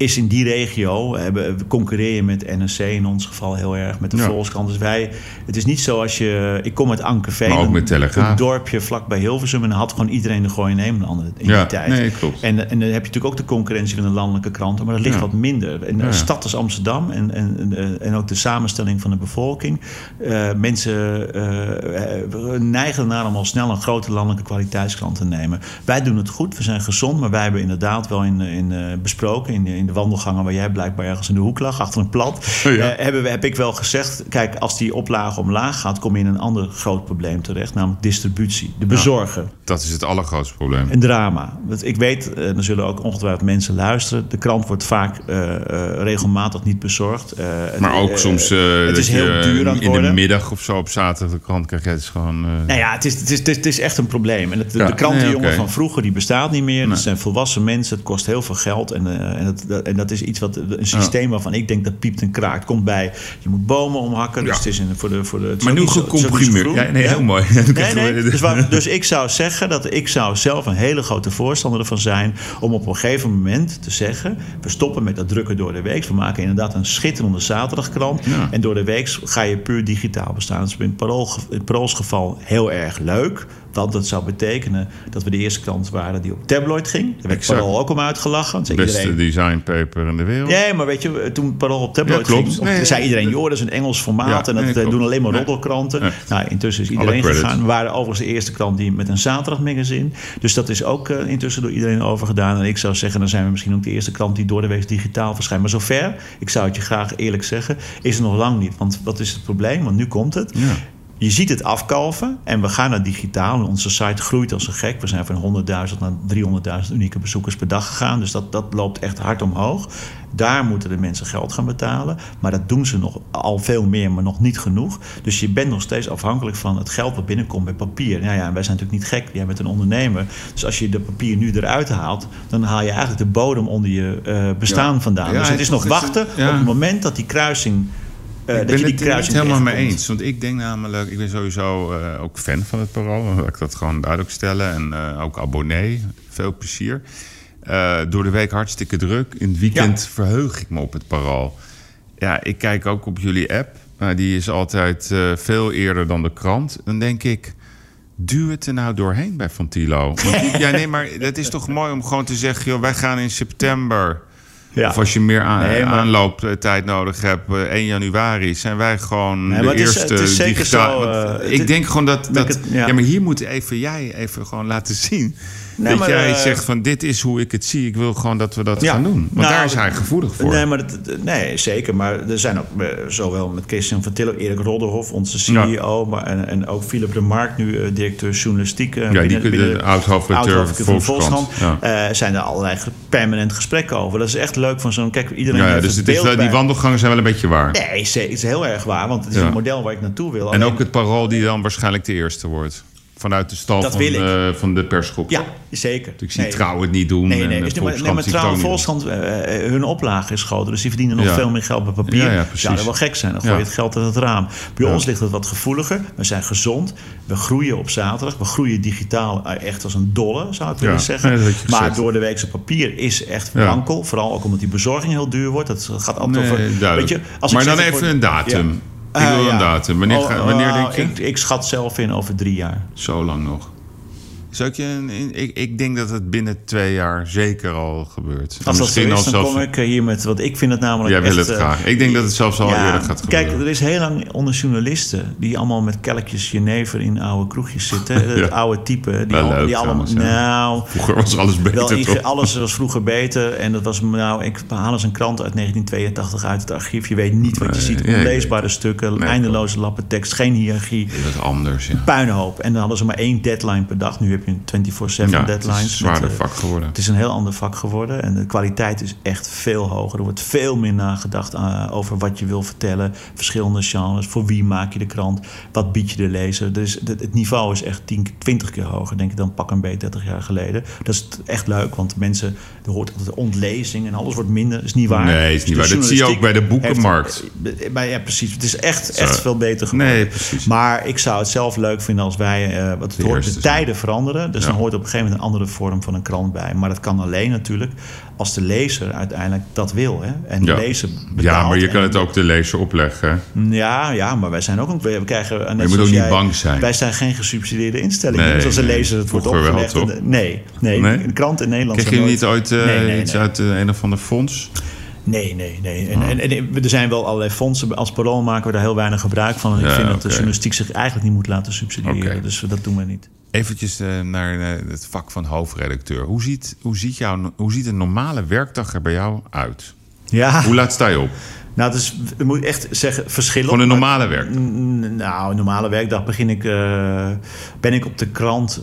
is in die regio, we concurreer je met NRC in ons geval heel erg, met de ja. Volkskrant. Dus wij, het is niet zo als je, ik kom uit Ankerveen, ook met een dorpje vlakbij Hilversum en dan had gewoon iedereen de gooi nemen in ja, die tijd. Nee, klopt. En, en dan heb je natuurlijk ook de concurrentie van de landelijke kranten, maar dat ligt wat minder. En de stad als Amsterdam en, en, en ook de samenstelling van de bevolking. Uh, mensen uh, neigen naar om al snel een grote landelijke kwaliteitskrant te nemen. Wij doen het goed, we zijn gezond, maar wij hebben inderdaad wel in, in besproken in, in de wandelgangen waar jij blijkbaar ergens in de hoek lag, achter een plat, ja. uh, hebben we, heb ik wel gezegd: kijk, als die oplage omlaag gaat, kom je in een ander groot probleem terecht, namelijk distributie, de bezorger. dat is het allergrootste probleem. Een drama. Want ik weet, uh, er zullen ook ongetwijfeld mensen luisteren. De krant wordt vaak uh, regelmatig niet bezorgd. maar ook soms. het is heel duur aan het In de middag of zo op zaterdag de krant krijg je het is gewoon. Nou ja, het is, het, is, het, is, het is echt een probleem. En het, ja. de krantenjongen nee, okay. van vroeger die bestaat niet meer. Nee. Het zijn volwassen mensen. Het kost heel veel geld en, en het, en dat is iets wat een systeem ja. waarvan ik denk dat piept en kraakt. Komt bij, je moet bomen omhakken. Dus het is in, voor de. Voor de maar nu gecomprimeerd. Ja, nee, heel mooi. Nee, nee, dus, waar, dus ik zou zeggen dat ik zou zelf een hele grote voorstander ervan zijn om op een gegeven moment te zeggen: we stoppen met dat drukken door de week. We maken inderdaad een schitterende zaterdagkrant. Ja. En door de week ga je puur digitaal bestaan. Dat is in Parool's geval heel erg leuk. Want dat zou betekenen dat we de eerste krant waren die op tabloid ging. Daar werd Parool ook om uitgelachen. De beste iedereen... designpaper in de wereld. Nee, maar weet je, toen Parool op tabloid ja, ging... Nee, zei iedereen, joh, dat is een Engels formaat... Ja, en dat nee, doen alleen maar roddelkranten. Nee. Nou, intussen is iedereen gegaan. We waren overigens de eerste krant die met een zaterdagmagazine. Dus dat is ook uh, intussen door iedereen overgedaan. En ik zou zeggen, dan zijn we misschien ook de eerste krant... die door de week digitaal verschijnt. Maar zover, ik zou het je graag eerlijk zeggen... is er nog lang niet. Want wat is het probleem? Want nu komt het... Ja. Je ziet het afkalven en we gaan naar digitaal. Onze site groeit als een gek. We zijn van 100.000 naar 300.000 unieke bezoekers per dag gegaan. Dus dat, dat loopt echt hard omhoog. Daar moeten de mensen geld gaan betalen. Maar dat doen ze nog al veel meer, maar nog niet genoeg. Dus je bent nog steeds afhankelijk van het geld wat binnenkomt bij papier. Nou ja, en wij zijn natuurlijk niet gek. Jij bent een ondernemer. Dus als je de papier nu eruit haalt, dan haal je eigenlijk de bodem onder je uh, bestaan ja. vandaan. Ja, dus het is nog wachten op het moment dat die kruising uh, ik ben het helemaal mee eens. Want ik denk namelijk, ik ben sowieso uh, ook fan van het Parool. Wil ik dat gewoon duidelijk stellen. En uh, ook abonnee. Veel plezier. door de week hartstikke druk. In het weekend ja. verheug ik me op het Parool. Ja, ik kijk ook op jullie app. Maar die is altijd veel eerder dan de krant. Dan denk ik, duw het er nou doorheen bij Fontilo. Ja, nee, maar het is toch mooi om gewoon te zeggen... Joh, wij gaan in september ja. Of als je meer aan, nee, maar... aanlooptijd nodig hebt, 1 eh, januari, zijn wij gewoon nee, de eerste is, het is digitaal. Zo, uh, ik denk gewoon dat. dat het, ja. ja. maar hier moet even jij even gewoon laten zien Nee, dat jij uh, zegt van dit is hoe ik het zie. Ik wil gewoon dat we dat ja, gaan doen. Want nou, daar is hij gevoelig voor. Nee, maar dat, nee, zeker. Maar er zijn ook uh, zowel met Christian van Tillo, Erik Rodderhoff, onze CEO... Ja. Maar, en, en ook Philip de Mark, nu uh, directeur journalistiek... ja, binnen, die, binnen, de oud-hoofdredacteur van Volkskrant. Ja. zijn er allerlei permanent gesprekken over. Dat is echt leuk van zo'n... Kijk, iedereen ja, dus het is, die wandelgangen zijn wel een beetje waar. Nee, het is heel erg waar. Want het is een model waar ik naartoe wil. En ook het parool die dan waarschijnlijk de eerste wordt vanuit de stal van, uh, van de persgroep. Ja, zeker. Dus ik zie nee. trouw het niet doen. Nee, nee. En dus maar, nee maar trouw Volkskrant, uh, hun oplage is groter. Dus die verdienen nog ja. veel meer geld bij papier. Ja, ja, precies. Ja, dat wel gek zijn. Dan gooi je het geld uit het raam. Bij ons ligt het wat gevoeliger. We zijn gezond. We groeien op zaterdag. We groeien digitaal echt als een dolle, zou ik willen zeggen. maar door de weekse papier is echt wankel. Vooral ook omdat die bezorging heel duur wordt. Dat gaat altijd over... Weet je, als maar dan even een datum. Ik wil uh, een datum. Wanneer, oh, wanneer oh, denk je? Ik, ik, schat zelf in over drie jaar. Zo lang nog. Zou ik, je, ik, ik denk dat het binnen twee jaar zeker al gebeurt. Als dat Misschien is, dan zelfs... kom ik eh, hier met... wat ik vind het namelijk Jij wil het graag. Ik denk dat het zelfs al ja, eerder gaat gebeuren. Kijk, er is heel lang onder journalisten... die allemaal met kelkjes jenever in oude kroegjes zitten. ja. Het oude type. Die, al, die allemaal... Nou, vroeger was alles beter, wel, Alles was vroeger beter. En dat was... Nou, ik haal eens een krant uit 1982 uit het archief. Je weet niet wat je ziet. Onleesbare stukken. Nee, eindeloze lappen tekst. Geen hiërarchie. Dat is anders, ja. Puinhoop. En dan hadden ze maar één deadline per dag. Nu heb heb je 24-7 Ja, het deadlines. is een zwaarder met, eh, vak geworden. Het is een heel ander vak geworden en de kwaliteit is echt veel hoger. Er wordt veel meer nagedacht eh, over wat je wil vertellen, verschillende genres, voor wie maak je de krant, wat bied je de lezer. Dus het, het niveau is echt 10, 20 keer hoger, denk ik, dan pak een beet 30 jaar geleden. Dat is echt leuk, want mensen, er hoort altijd ontlezing en alles wordt minder. Dat is niet waar. Nee, is niet Dus waar. Dat zie je ook bij de boekenmarkt. heeft- bij, ja, precies. Het is echt, echt veel beter geworden. Nee, precies. Maar ik zou het zelf leuk vinden als wij, eh wat het De hoort, de tijden veranderen. Dus Ja. dan hoort op een gegeven moment een andere vorm van een krant bij. Maar dat kan alleen natuurlijk als de lezer uiteindelijk dat wil. Hè? En de Ja. lezer Ja, betaalt maar je kan het ook de lezer opleggen. Ja, ja, maar wij zijn ook een... We krijgen, net moet zoals ook niet jij, bang zijn. Wij zijn geen gesubsidieerde instelling. Nee, dus als de nee. lezer het wordt wel, opgelegd... en- nee, nee, Nee? een krant in Nederland... Kreeg je niet ooit eh, Nee, iets uit eh, een of ander fonds? Nee, nee, nee. Oh. En, en, en er zijn wel allerlei fondsen. Als parool maken we daar heel weinig gebruik van. En ik Ja, vind dat de journalistiek zich eigenlijk niet moet laten subsidiëren. Dus dat doen we niet. Eventjes eh, naar eh, het vak van hoofdredacteur. Hoe ziet, hoe, ziet jouw, hoe ziet een normale werkdag er bij jou uit? Ja, Hoe laat sta je op? nou, dus ik moet echt zeggen, verschillen. Gewoon een normale werk. Mm, Nou, een normale werkdag begin ik, eh, ben ik op de krant.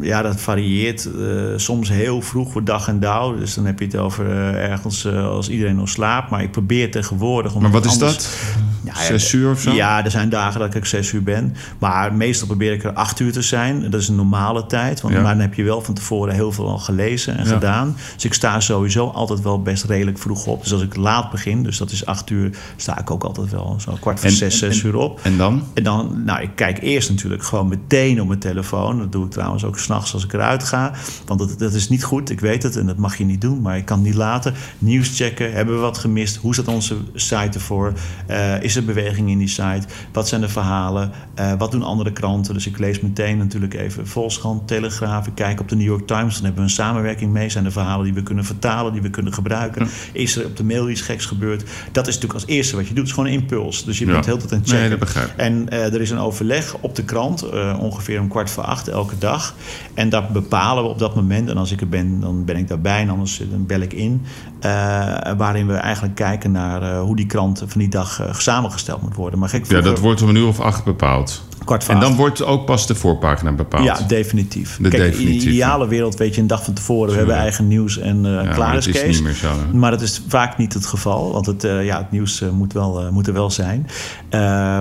Ja, dat varieert. soms heel vroeg voor dag en dauw. Dus dan heb je het over ergens als iedereen nog slaapt. Maar ik probeer tegenwoordig... om Maar wat is anders- dat? Ja, Zes uur of zo? Ja, er zijn dagen dat ik zes uur ben. Maar meestal probeer ik er acht uur te zijn. Dat is een normale tijd. Want Ja. dan heb je wel van tevoren heel veel al gelezen en Ja. gedaan. Dus ik sta sowieso altijd wel best redelijk vroeg op. Dus als ik laat begin, dus dat is acht uur... sta ik ook altijd wel zo kwart voor En- zes, en- zes uur op. En dan? En dan, nou, ik kijk eerst natuurlijk gewoon meteen op mijn telefoon. Dat doe ik trouwens ook s'nachts als ik eruit ga. Want dat, dat is niet goed, ik weet het. En dat mag je niet doen, maar ik kan niet laten. Nieuws checken, hebben we wat gemist? Hoe staat onze site ervoor? Eh, is er beweging in die site? Wat zijn de verhalen? Eh, wat doen andere kranten? Dus ik lees meteen natuurlijk even Volkskrant, Telegraaf. Ik kijk op de New York Times. Dan hebben we een samenwerking mee. Zijn er verhalen die we kunnen vertalen, die we kunnen gebruiken? Is er op de mail iets geks gebeurd? Dat is natuurlijk als eerste wat je doet. Het is gewoon een impuls. Dus je Ja. bent heel tijd aan het checken. Nee. En eh, er is een overleg op de krant, eh, ongeveer om kwart voor acht elke dag. En dat bepalen we op dat moment. En als ik er ben, dan ben ik daarbij. En anders dan bel ik in. Waarin we eigenlijk kijken naar hoe die krant van die dag eh, samengesteld moet worden. Maar gek Ja, dat wordt om een uur of acht bepaald. kwart voor En dan acht. wordt ook pas de voorpagina bepaald. Ja, definitief. De Kijk, in de ideale wereld weet je een dag van tevoren... we hebben eigen nieuws en eh, Ja, klaar is Kees. niet meer zo, hè? Maar dat is vaak niet het geval. Want het, eh, ja, het nieuws eh, moet, wel, moet er wel zijn.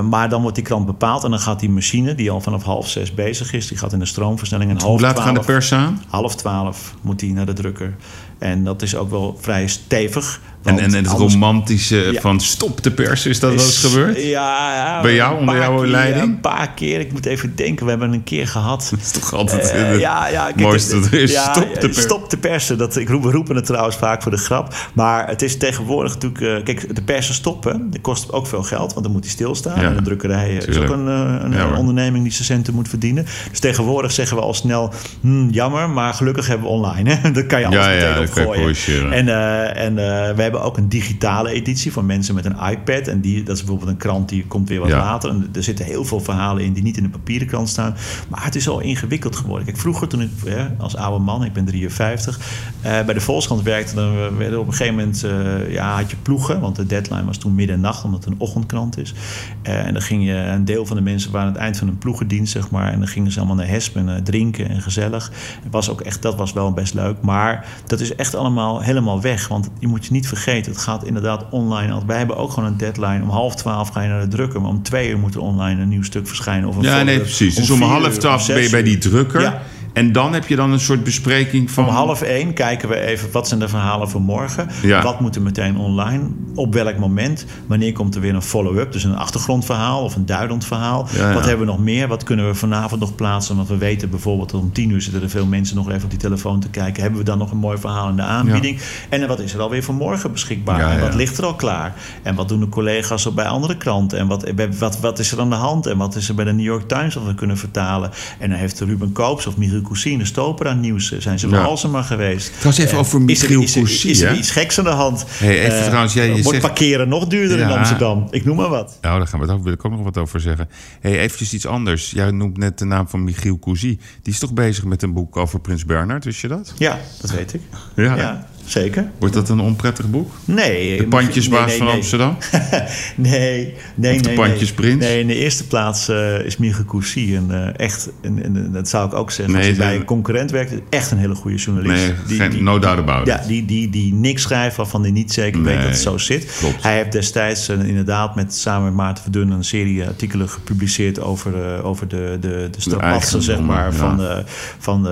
Maar dan wordt die krant bepaald... en dan gaat die machine, die al vanaf half zes bezig is... die gaat in de stroomversnelling en half Hoe laat gaan de pers aan? Half twaalf moet die naar de drukker. En dat is ook wel vrij stevig. En, en het anders romantische Ja. van stop de pers, is dat wel eens is- gebeurd? Ja, ja, Bij jou, onder jouw keer, leiding? Een paar keer. Ik moet even denken. We hebben een keer gehad. Dat is toch altijd Eh, het ja, ja, kijk, mooiste het- dat is. ja, stop de pers. Stop de persen. Dat, ik roep, we roepen het trouwens vaak voor de grap. Maar het is tegenwoordig natuurlijk... eh, kijk, de persen stoppen. Dat kost ook veel geld. Want dan moet hij stilstaan. Ja, en de drukkerij is ook een, eh, een onderneming die zijn centen moet verdienen. Dus tegenwoordig zeggen we al snel... "Hmm, jammer, maar gelukkig hebben we online. Hè? Dat kan je alles Ja, ja, meteen opgooien. En, en we hebben ook een digitale editie voor mensen met een iPad. En die, dat is bijvoorbeeld een krant die komt weer wat Ja. later. En er zitten heel veel verhalen in die niet in de papieren krant staan. Maar het is al ingewikkeld geworden. Kijk, vroeger toen ik als oude man, ik ben 53, eh, bij de Volkskrant werkte, dan werden op een gegeven moment, eh, ja, had je ploegen. Want de deadline was toen middernacht, omdat het een ochtendkrant is. Eh, en dan ging je, een deel van de mensen waren aan het eind van een ploegendienst, zeg maar. En dan gingen ze allemaal naar Hespen, drinken en gezellig. Het was ook echt, dat was wel best leuk. Maar dat is echt allemaal helemaal weg. Want je moet je niet vergeten, het gaat inderdaad online. Wij hebben ook gewoon een deadline. Om half twaalf ga je naar de drukker. Maar om twee uur moet er online een nieuw stuk verschijnen. Of een Ja, nee, precies. Dus om half twaalf om ben je bij die drukker. Ja. En dan heb je dan een soort bespreking van... Om half één kijken we even wat zijn de verhalen voor morgen. Ja. Wat moet er meteen online? Op welk moment? Wanneer komt er weer een follow-up? Dus een achtergrondverhaal of een duidend verhaal. Ja, ja. Wat hebben we nog meer? Wat kunnen we vanavond nog plaatsen? Want we weten bijvoorbeeld dat om tien uur zitten er veel mensen nog even op die telefoon te kijken. Hebben we dan nog een mooi verhaal in de aanbieding? En wat is er alweer voor morgen beschikbaar? Ja, En wat ligt er al klaar? En wat doen de collega's op bij andere kranten? En wat, wat, wat is er aan de hand? En wat is er bij de New York Times wat we kunnen vertalen? En dan heeft Ruben Koops of Michiel Cousin, de stoper aan nieuws, eh, zijn ze Ja. bij Alsema geweest. Trouwens, even Eh, over is er- Michiel is er- Cousin, Is er iets geks aan de hand? Hey, even Eh, trouwens, jij- je wordt zegt- parkeren nog duurder in. Amsterdam? Ik noem maar wat. Nou, daar gaan we het ook, wil ik ook nog wat over zeggen. hey, eventjes iets anders. Jij noemt net de naam van Michiel Cousy. Die is toch bezig met een boek over Prins Bernhard, wist je dat? Ja, dat weet ik. Ja. Ja. Zeker. Wordt dat een onprettig boek? Nee. De pandjesbaas nee, nee, van nee. Amsterdam? nee, nee, Of de nee. pandjesprins? Nee, in de eerste plaats eh, is Mieke Cousy een eh, echt, en, en, dat zou ik ook zeggen, als ze- bij een concurrent werkt, echt een hele goede journalist. Nee, geen- no doubt about it. Ja, die, die, die niks schrijft waarvan hij niet zeker weet dat het zo zit. klopt. Hij heeft destijds eh, inderdaad met, samen met Maarten Verdun een serie artikelen gepubliceerd over, over de, de, de strapatsen zeg maar, ja. van, de, van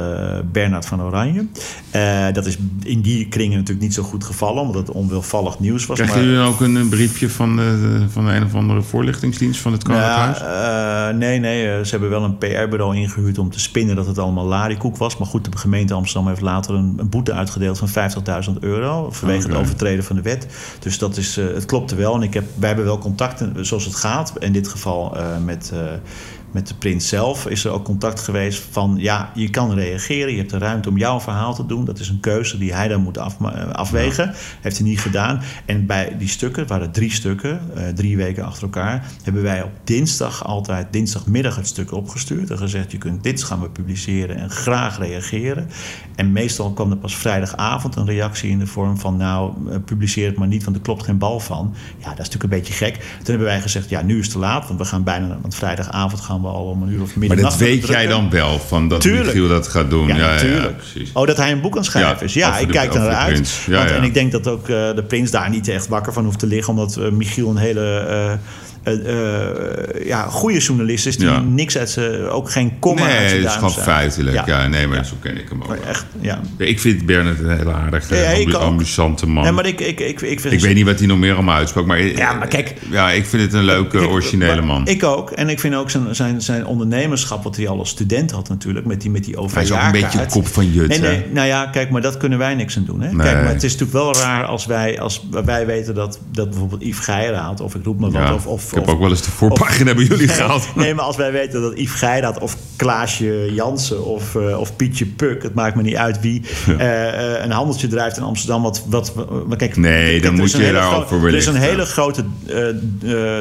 Bernard van Oranje. Dat is in die natuurlijk niet zo goed gevallen, omdat het onwilvallig nieuws was. Krijgen maar- jullie dan ook een, een briefje van de, van de een of andere voorlichtingsdienst van het Koninklijk Huis? Ja, eh, nee, nee. eh, ze hebben wel een PR-bureau ingehuurd om te spinnen dat het allemaal larikoek was. Maar goed, de gemeente Amsterdam heeft later een, een boete uitgedeeld van 50.000 euro. Vanwege het overtreden van de wet. Dus dat is, eh, het klopte wel. En ik heb, wij hebben wel contacten zoals het gaat. In dit geval met. Met de prins zelf is er ook contact geweest van ja, je kan reageren, je hebt de ruimte om jouw verhaal te doen. Dat is een keuze die hij dan moet af, eh, afwegen. Heeft hij niet gedaan. En bij die stukken, het waren drie stukken, eh, drie weken achter elkaar, hebben wij op dinsdag altijd, dinsdagmiddag het stuk opgestuurd en gezegd: je kunt dit gaan we publiceren en graag reageren. En meestal kwam er pas vrijdagavond een reactie in de vorm van: nou, eh, publiceer het maar niet, want er klopt geen bal van. Ja, dat is natuurlijk een beetje gek. Toen hebben wij gezegd: ja, nu is het te laat, want we gaan bijna, want vrijdagavond gaan we al om een uur of Maar middernacht. dat weet jij dan wel, van dat Tuurlijk. Michiel dat gaat doen. Ja, Ja, oh, dat hij een boek aan schrijven Ja, is. Ja, ik de- kijk er naar uit. Want. En ik denk dat ook eh, de prins daar niet echt wakker van hoeft te liggen. Omdat eh, Michiel een hele eh, ja, goede journalist is. Die Ja. niks uit zijn... Ook geen komma uit Nee, zijn het is gewoon feitelijk. Ja, Ja. nee, maar Ja. zo ken ik hem ook. Maar echt, ja. Ik vind Bernard een hele aardige, Ja, amusante man. Nee, maar ik, ik, ik, ik, vind ik weet niet wat hij nog meer allemaal uitsprak, maar, Ja, maar kijk- ja, ik vind het een leuke, Kijk, originele man. Ik ook. En ik vind ook zijn, zijn, zijn ondernemerschap, wat hij al als student had natuurlijk, met die, met die Hij is ook een beetje de kop van Jut. Nee, hè? nee, nou ja, kijk, maar dat kunnen wij niks aan doen. Hè? Nee. Kijk, maar het is natuurlijk wel raar als wij, als wij weten dat, dat bijvoorbeeld Yves Geiraat, of ik roep maar wat, Ja, of, of, heb of- ook wel eens de voorpagina bij jullie gehaald. Nee, maar als wij weten dat Yves Geiraat of Klaasje Jansen of, eh, of Pietje Puk, het maakt me niet uit wie, eh, eh, een handeltje drijft in Amsterdam. Wat, wat, wat, kijk, Nee, kijk, dan moet je daarover gro- Er is een hele grote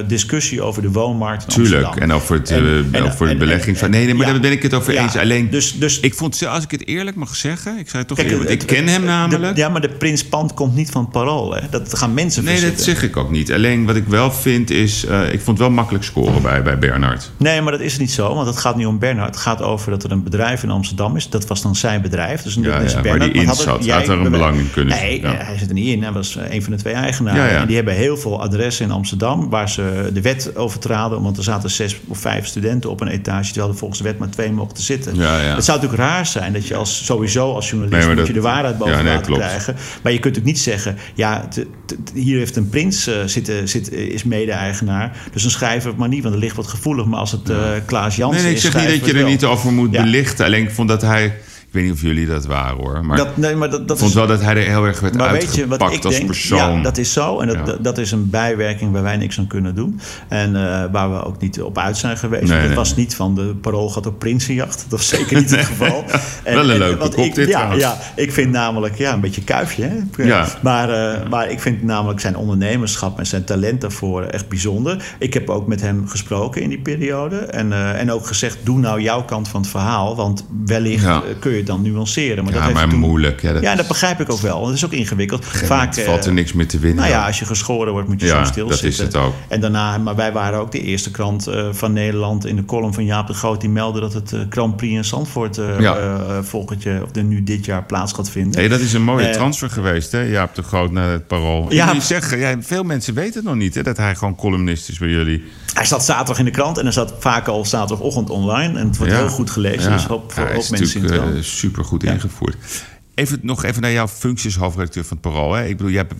discussie over de woonmarkt in Tuurlijk, Amsterdam. en over, het, En- en- over de belegging van... Nee, nee, maar ja. daar ben ik het over Ja, eens. Alleen, dus, dus ik vond, als ik het eerlijk mag zeggen... Ik zei toch Kijk, eerlijk, ik het- ken hem de- namelijk. ja, maar de Prins Pand komt niet van parool. Hè? Dat gaan mensen Nee, dat zeg ik ook niet. Alleen wat ik wel vind is... eh, ik vond het wel makkelijk scoren bij, bij Bernard. Nee, maar dat is niet zo. Want het gaat niet om Bernard. Het gaat over dat er een bedrijf in Amsterdam is. Dat was dan zijn bedrijf. Dus Ja, is ja, waar Bernard. die in had zat. jij- Had er een belang in kunnen Nee, ja. hij zit er niet in. Hij was eh, een van de twee eigenaren. En die hebben heel veel adressen in Amsterdam... waar ze de wet overtraden. Want er zaten zes of vijf studenten op een etage... terwijl er volgens de wet maar twee mochten zitten. Ja, ja. Het zou natuurlijk raar zijn dat je als, sowieso als journalist... Nee, maar moet dat- je de waarheid boven nee, krijgen. Maar je kunt ook niet zeggen... ja, t- t- hier heeft een prins uh, zitten, zit, is mede-eigenaar. Dus we het maar niet, want er ligt wat gevoelig. Maar als het uh, Klaas Jansen Nee, nee, ik zeg niet dat je er niet over moet Ja. belichten. Alleen ik vond dat hij... Ik weet niet of jullie dat waren hoor. Maar Dat, nee, maar dat, dat ik vond is, wel dat hij er heel erg werd maar weet je wat ik als denk? persoon. Ja, dat is zo. En dat, Ja. dat, dat is een bijwerking waar wij niks aan kunnen doen. En eh, waar we ook niet op uit zijn geweest. Nee, het nee. was niet van de parool gaat op Prinsenjacht. Dat was zeker niet het geval. Wel een leuke wat kop ik, dit ja, trouwens. ja, ik vind namelijk, ja, een beetje kuifje. Hè? Ja. Maar, eh, maar ik vind namelijk zijn ondernemerschap en zijn talent daarvoor echt bijzonder. Ik heb ook met hem gesproken in die periode. En, eh, en ook gezegd, doe nou jouw kant van het verhaal. Want wellicht kun je het dan nuanceren. Maar dat ja, heeft maar toen- moeilijk. Ja, dat, ja, dat begrijp ik ook wel. Dat is ook ingewikkeld. Vaak valt er eh, niks meer te winnen. Nou ja, als je geschoren wordt, moet je Ja, zo stil dat is het ook. En daarna, maar wij waren ook de eerste krant eh, van Nederland in de column van Jaap de Groot die meldde dat het eh, Grand Prix in Zandvoort eh, Ja. volgend of de, nu dit jaar plaats gaat vinden. Nee, dat is een mooie transfer geweest, hè? Jaap de Groot naar het Parool. Ja. Ik ja, veel mensen weten het nog niet, hè? Dat hij gewoon columnist is bij jullie. Hij zat zaterdag in de krant en hij zat vaak al zaterdagochtend online. En het wordt Ja. heel goed gelezen. Dus hoop, voor hoop is mensen in de natuurlijk krant. Super goed ingevoerd. Even, nog even naar jouw functie als hoofdredacteur van het Parool. Hè? Ik bedoel, je hebt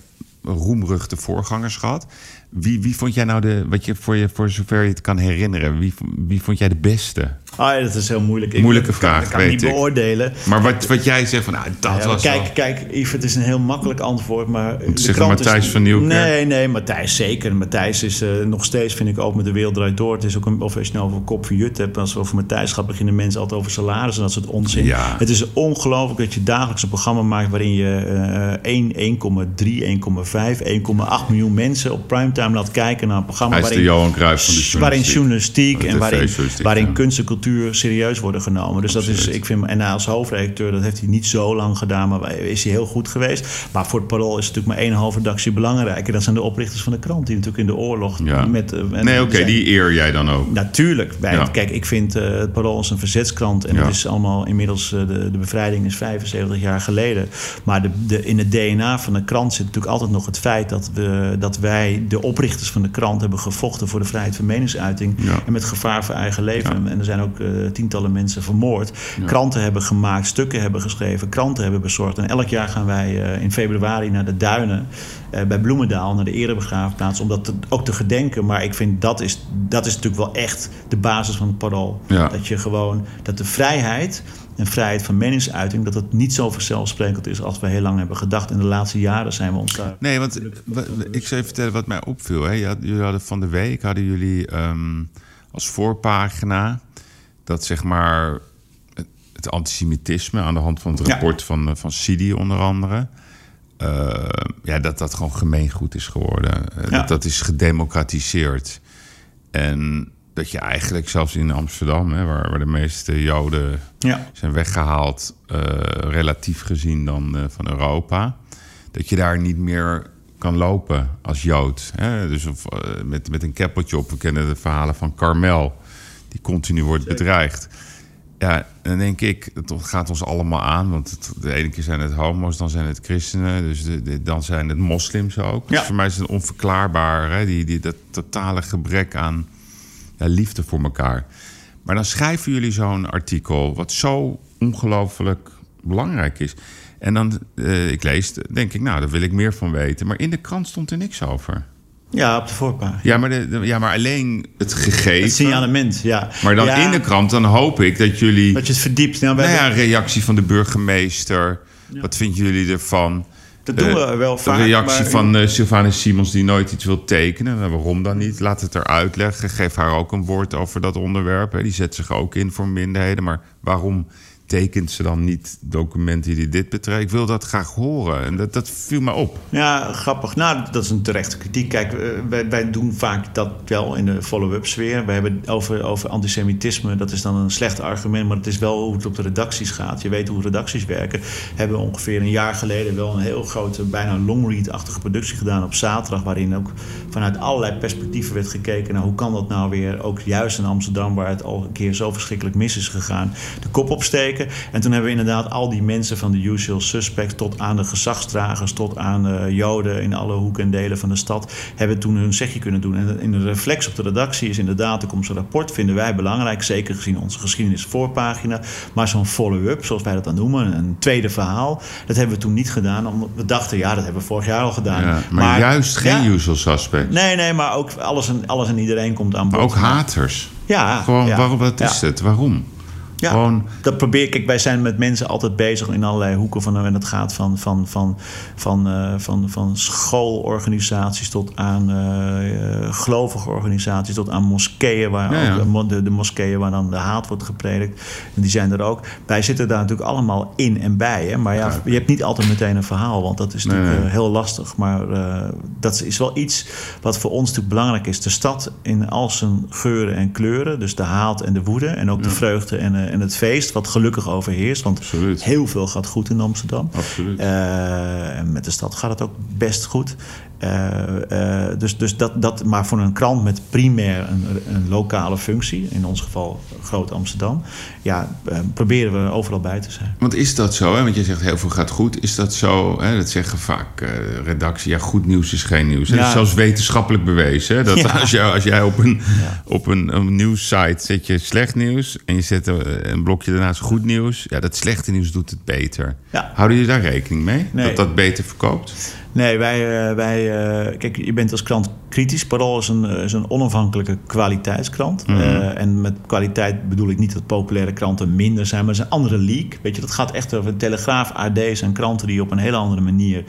roemruchte voorgangers gehad. Wie, wie vond jij nou de, wat je voor, je voor zover je het kan herinneren, wie, wie vond jij de beste? Ah, ja, dat is heel moeilijk. Ik- Moeilijke kan- vraag, Dat kan weet ik niet ik. beoordelen. Maar wat, wat jij zegt van, nou, dat Ja, was kijk, wel- kijk, Yves, het is een heel makkelijk antwoord, maar... de zeggen krant is- Matthijs van Nieuwkerk? Nee, nee, Matthijs zeker. Matthijs is eh, nog steeds, vind ik, ook met de wereld draait door. Het is ook een, of als je nou over kop van Jut hebt, als we over Matthijs gaan beginnen mensen altijd over salaris en dat soort onzin. Ja. Het is ongelooflijk dat je dagelijks een programma maakt waarin je 1, 1,3, 1,5, 1,8 miljoen mensen op primetime laat kijken naar een programma Hij is de waarin, Johan Cruijff van de waarin journalistiek. en waarin, waarin kunst en cultuur cultuur serieus worden genomen. Dus dat is, ik vind, en als hoofdredacteur, dat heeft hij niet zo lang gedaan, maar is hij heel goed geweest. Maar voor het Parool is natuurlijk maar één hoofdredactie belangrijker. Dat zijn de oprichters van de krant, die natuurlijk in de oorlog Ja. met. eh, en- Nee, oké, die eer jij dan ook. Natuurlijk. Wij, Ja. Kijk, ik vind eh, het Parool is een verzetskrant. En Ja. het is allemaal inmiddels... eh, de, de bevrijding is 75 jaar geleden. Maar de, de, in het DNA van de krant zit natuurlijk altijd nog het feit... Dat, we, dat wij, de oprichters van de krant... hebben gevochten voor de vrijheid van meningsuiting. En met gevaar voor eigen leven. En er zijn ook eh, tientallen mensen vermoord. Kranten hebben gemaakt, stukken hebben geschreven... kranten hebben bezorgd. En elk jaar gaan wij eh, in februari naar de Duinen... eh, bij Bloemendaal, naar de erebegraafplaats... om dat te- ook te gedenken. Maar ik vind dat is, dat is natuurlijk wel echt de basis van het parool. Ja. Dat je gewoon, dat de vrijheid en vrijheid van meningsuiting... dat het niet zo vanzelfsprekend is als we heel lang hebben gedacht. In de laatste jaren zijn we ons daar... Nee, want wa- ik zou je vertellen wat mij opviel. Hè. Je had- jullie hadden van de week hadden jullie ehm, als voorpagina dat zeg maar het, antisemitisme aan de hand van het Ja. rapport van, eh, van Sidi onder andere. eh, ja, dat dat gewoon gemeengoed is geworden. Eh, Ja. Dat dat is gedemocratiseerd. En dat je eigenlijk zelfs in Amsterdam, hè, waar, waar de meeste Joden Ja. zijn weggehaald, eh, relatief gezien dan van Europa. Dat je daar niet meer kan lopen als Jood. Hè? Dus of, met, met een keppeltje op. We kennen de verhalen van Carmel, die continu wordt bedreigd. Ja, dan denk ik, het gaat ons allemaal aan. Want het, de ene keer zijn het homo's, dan zijn het christenen. Dus de, de- dan zijn het moslims ook. Dus Ja. voor mij is het onverklaarbaar. Hè? Die, die, dat totale gebrek aan ja, liefde voor elkaar. Maar dan schrijven jullie zo'n artikel... wat zo ongelooflijk belangrijk is. En dan, eh, ik lees, denk ik, nou, daar wil ik meer van weten. Maar in de krant stond er niks over. Ja, op de voorpagina. Ja, maar, de, de- ja, maar alleen het gegeven. Het signalement, ja. Maar dan Ja, in de krant, dan hoop ik dat jullie... Dat je het verdiept. Nou, Nou ja, reactie van de burgemeester. Wat vinden jullie ervan? Dat doen we Eh, wel vaak, Een reactie maar- van eh Sylvanus Simons die nooit iets wil tekenen. Nou, waarom dan niet? Laat het er uitleggen. Geef haar ook een woord over dat onderwerp. Hè. Die zet zich ook in voor minderheden. Maar waarom tekent ze dan niet documenten die dit betreft? Ik wil dat graag horen. En dat, dat viel me op. Ja, grappig. Nou, dat is een terechte kritiek. Kijk, eh, wij, doen vaak dat wel in de follow-up sfeer. We hebben over, over antisemitisme, dat is dan een slecht argument, maar het is wel hoe het op de redacties gaat. Je weet hoe redacties werken. Hebben ongeveer een jaar geleden wel een heel grote, bijna longread-achtige productie gedaan op zaterdag, waarin ook vanuit allerlei perspectieven werd gekeken naar hoe kan dat nou weer, ook juist in Amsterdam, waar het al een keer zo verschrikkelijk mis is gegaan, de kop opsteken. En toen hebben we inderdaad al die mensen van de usual suspects tot aan de gezagsdragers, tot aan eh, Joden in alle hoeken en delen van de stad, hebben toen hun zegje kunnen doen. En in de reflex op de redactie is inderdaad, er komt zo'n rapport, vinden wij belangrijk, zeker gezien onze geschiedenisvoorpagina. Maar zo'n follow-up, zoals wij dat dan noemen, een tweede verhaal, dat hebben we toen niet gedaan. Omdat we dachten, ja, dat hebben we vorig jaar al gedaan. Ja, maar, juist geen ja, usual suspect. Nee, nee, maar ook alles en, alles en iedereen komt aan Maar bod. ook haters. Ja, Gewoon, ja, waarom, wat is ja. het? Waarom? Ja, Gewoon- dat probeer ik. Wij zijn met mensen altijd bezig in allerlei hoeken van. En dat gaat van, van, van, van, eh, van, van schoolorganisaties tot aan eh, eh, gelovige organisaties, tot aan moskeeën, waar Ja, ja. ook de mo- de, de moskeeën waar dan de haat wordt gepredikt. En die zijn er ook. Wij zitten daar natuurlijk allemaal in en bij. Hè? Maar ja, je hebt niet altijd meteen een verhaal, want dat is natuurlijk Nee, eh, heel lastig. Maar eh, dat is wel iets wat voor ons natuurlijk belangrijk is. De stad in al zijn geuren en kleuren. Dus de haat en de woede. En ook de vreugde en, eh, en het feest. Wat gelukkig overheerst. Want Absoluut. heel veel gaat goed in Amsterdam. Absoluut. Eh, en met de stad gaat het ook best goed. Eh, eh, dus dus dat, dat, maar voor een krant met primair een, een lokale functie, in ons geval Groot Amsterdam, ja, eh, proberen we overal bij te zijn. Want is dat zo? Hè? Want je zegt heel veel gaat goed. Is dat zo? Hè? Dat zeggen vaak redactie. Ja, goed nieuws is geen nieuws. Ja. Dat is zelfs wetenschappelijk bewezen. Hè? Dat Ja. als, jij, als jij op een, Ja. op een, een nieuwssite zet je slecht nieuws... en je zet een blokje daarnaast goed nieuws... ja, dat slechte nieuws doet het beter. Ja. Houden jullie daar rekening mee? Nee. Dat dat beter verkoopt? Nee, wij, eh, wij eh, kijk, je bent als krant kritisch. Parool is een, eh, is een onafhankelijke kwaliteitskrant. Mhm. En met kwaliteit bedoel ik niet dat populaire kranten minder zijn, maar het is een andere league. Weet je, dat gaat echt over Telegraaf, AD zijn kranten die op een hele andere manier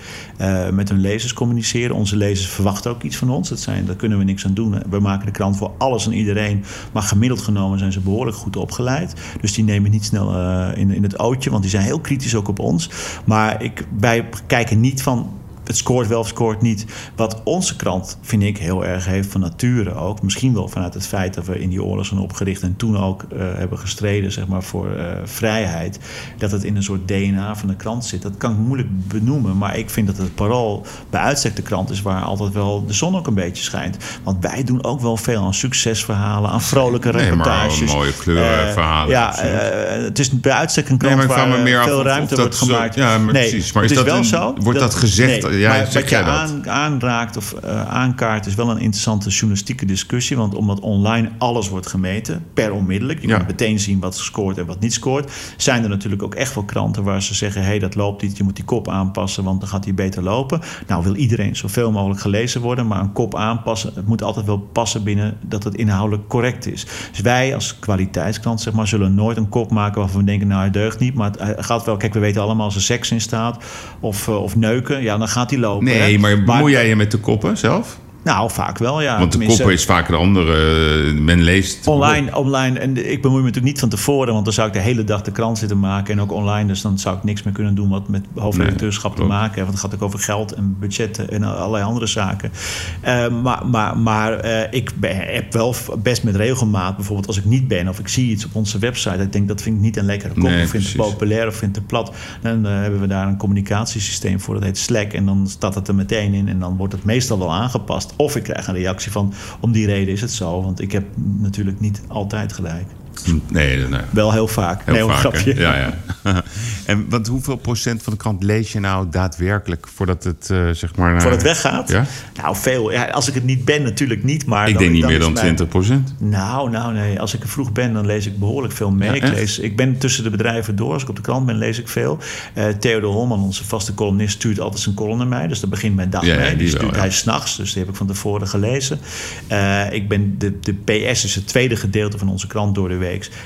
met hun lezers communiceren. Onze lezers verwachten ook iets van ons. Dat zijn, daar kunnen we niks aan doen. We maken de krant voor alles en iedereen. Maar gemiddeld genomen zijn ze behoorlijk goed opgeleid. Dus die nemen niet snel in, in het ootje, want die zijn heel kritisch ook op ons. Maar ik, wij kijken niet van het scoort wel of scoort niet. Wat onze krant, vind ik, heel erg heeft van nature ook. Misschien wel vanuit het feit dat we in die oorlog zijn opgericht en toen ook uh, hebben gestreden zeg maar, voor uh, vrijheid. Dat het in een soort DNA van de krant zit. Dat kan ik moeilijk benoemen. Maar ik vind dat het parool bij uitstek de krant is waar altijd wel de zon ook een beetje schijnt. Want wij doen ook wel veel aan succesverhalen, aan vrolijke reportages. Nee, mooie kleurverhalen. Uh, ja, het is bij uitstek een krant nee, waar meer veel ruimte wordt gemaakt. Zo, ja, maar nee, precies. Maar is, is dat wel een, zo? Wordt dat, gezegd? Nee, ja, maar wat je aan, aanraakt of uh, aankaart is wel een interessante journalistieke discussie. Want omdat online alles wordt gemeten, per onmiddellijk. Je Ja. kunt meteen zien wat scoort en wat niet scoort. Zijn er natuurlijk ook echt wel kranten waar ze zeggen... hé, hey, dat loopt niet, je moet die kop aanpassen, want dan gaat hij beter lopen. Nou wil iedereen zoveel mogelijk gelezen worden, maar een kop aanpassen... het moet altijd wel passen binnen dat het inhoudelijk correct is. Dus wij als kwaliteitskrant zeg maar, zullen nooit een kop maken waarvan we denken... nou, hij deugt niet, maar het gaat wel... Kijk, we weten allemaal als er seks in staat of, uh, of neuken, ja, dan gaat lopen. Nee, hè. maar bemoei jij je met de koppen zelf? Nou, vaak wel, ja. Want de Tenminste, koppen is vaak de andere. uh, Men leest. Online, online. En ik bemoei me natuurlijk niet van tevoren, want dan zou ik de hele dag de krant zitten maken en ook online. Dus dan zou ik niks meer kunnen doen wat met hoofdredacteurschap Nee, te maken heeft. Want het gaat ook over geld en budgetten en allerlei andere zaken. Uh, maar maar, maar uh, ik ben, heb wel best met regelmaat, bijvoorbeeld als ik niet ben of ik zie iets op onze website. Ik denk dat vind ik niet een lekkere kop, Nee, of vind het populair of vind het te plat. Dan uh, hebben we daar een communicatiesysteem voor, dat heet Slack. En dan staat het er meteen in en dan wordt het meestal wel aangepast. Of ik krijg een reactie van, om die reden is het zo. Want ik heb natuurlijk niet altijd gelijk. Nee, nee. Wel heel vaak. Heel nee, vaak. grapje. Ja, ja. en want hoeveel procent van de krant lees je nou daadwerkelijk voordat het uh, zeg maar. Naar... Voordat het weggaat? Ja? Nou, veel. Ja, als ik het niet ben, natuurlijk niet. Maar Ik dan, denk niet meer dan mijn- 20 procent. Nou, nou, nee. Als ik er vroeg ben, dan lees ik behoorlijk veel mee. Ja, ik, lees, ik ben tussen de bedrijven door. Als ik op de krant ben, lees ik veel. Uh, Theodor Holman, onze vaste columnist, stuurt altijd zijn column naar mij. Dus daar begint mijn dag mee. die Die wel, stuurt ja. hij s'nachts. Dus die heb ik van tevoren gelezen. Uh, ik ben de, de PS is het tweede gedeelte van onze krant door de week.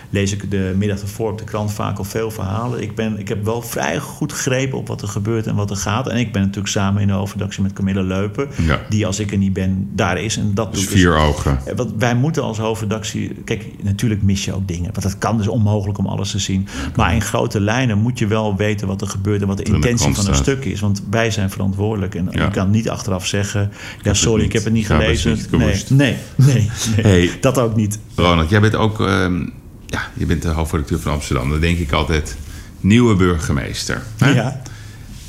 Lees ik de middag ervoor op de krant vaak al veel verhalen. Ik, ben, ik heb wel vrij goed greep op wat er gebeurt en wat er gaat. En ik ben natuurlijk samen in de hoofdredactie met Camille Leupen. Ja. Die als ik er niet ben, daar is. En dat Dus doet vier ogen. eh, Wat wij moeten als hoofdredactie. Kijk, natuurlijk mis je ook dingen. Want het kan dus onmogelijk om alles te zien. Maar in grote lijnen moet je wel weten wat er gebeurt en wat de in de intentie van een stuk is. Want wij zijn verantwoordelijk. En Ja. je kan niet achteraf zeggen: Ja, sorry, ik heb het niet het gelezen. niet nee, nee, nee, nee. Hey. dat ook niet. Ronald, jij bent ook. ehm, ja, je bent de hoofdredacteur van Amsterdam. Dan denk ik altijd. Nieuwe burgemeester. Hè? Ja,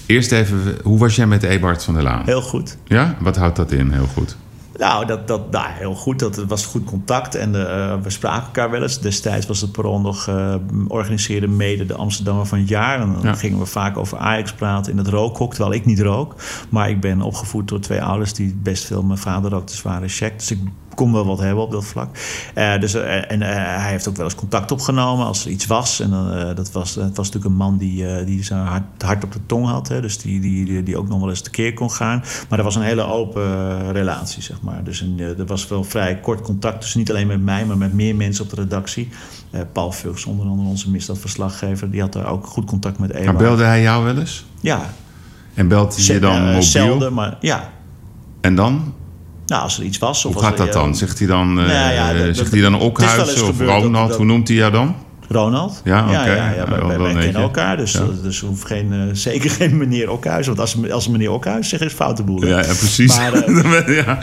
Eerst even, hoe was jij met Ebert van der Laan? heel goed. Ja? Wat houdt dat in? Heel goed. Nou, dat, dat, nou, heel goed. Dat, het was goed contact en eh, we spraken elkaar wel eens. Destijds was het Perron nog eh, organiseerde mede de Amsterdammer van het jaar. En dan Ja. gingen we vaak over Ajax praten in het rookhok, terwijl ik niet rook. Maar ik ben opgevoed door twee ouders die best veel... Mijn vader rookte zware check, dus ik kon wel wat hebben op dat vlak. Eh, dus, eh, en eh, hij heeft ook wel eens contact opgenomen als er iets was. En dat was, het was natuurlijk een man die, die zijn hart, hart op de tong had. Hè, dus die, die, die, die ook nog wel eens tekeer kon gaan. Maar er was een hele open relatie, zeg maar. Dus een, eh, er was wel vrij kort contact. Dus niet alleen met mij, maar met meer mensen op de redactie. Paul Vugs, onder andere onze misdaadverslaggever. Die had daar ook goed contact met Eva. Maar belde hij jou wel eens? Ja, En belt hij je dan mobiel? zelden, maar ja. En dan? Nou, als er iets was. Of Hoe gaat dat eh, dan? Zegt hij dan, eh Nou ja, dat- zegt dat- hij dan het is wel eens Okhuizen of Ronald? Hoe noemt hij jou dan? Ronald? Ja, ja, ja, wij, kennen elkaar, dus, Ja. dus hoeft geen, eh, zeker geen meneer Okhuis. Want als, als meneer Okhuis zegt, is foute boel. Ja, ja precies. Maar, eh, ja.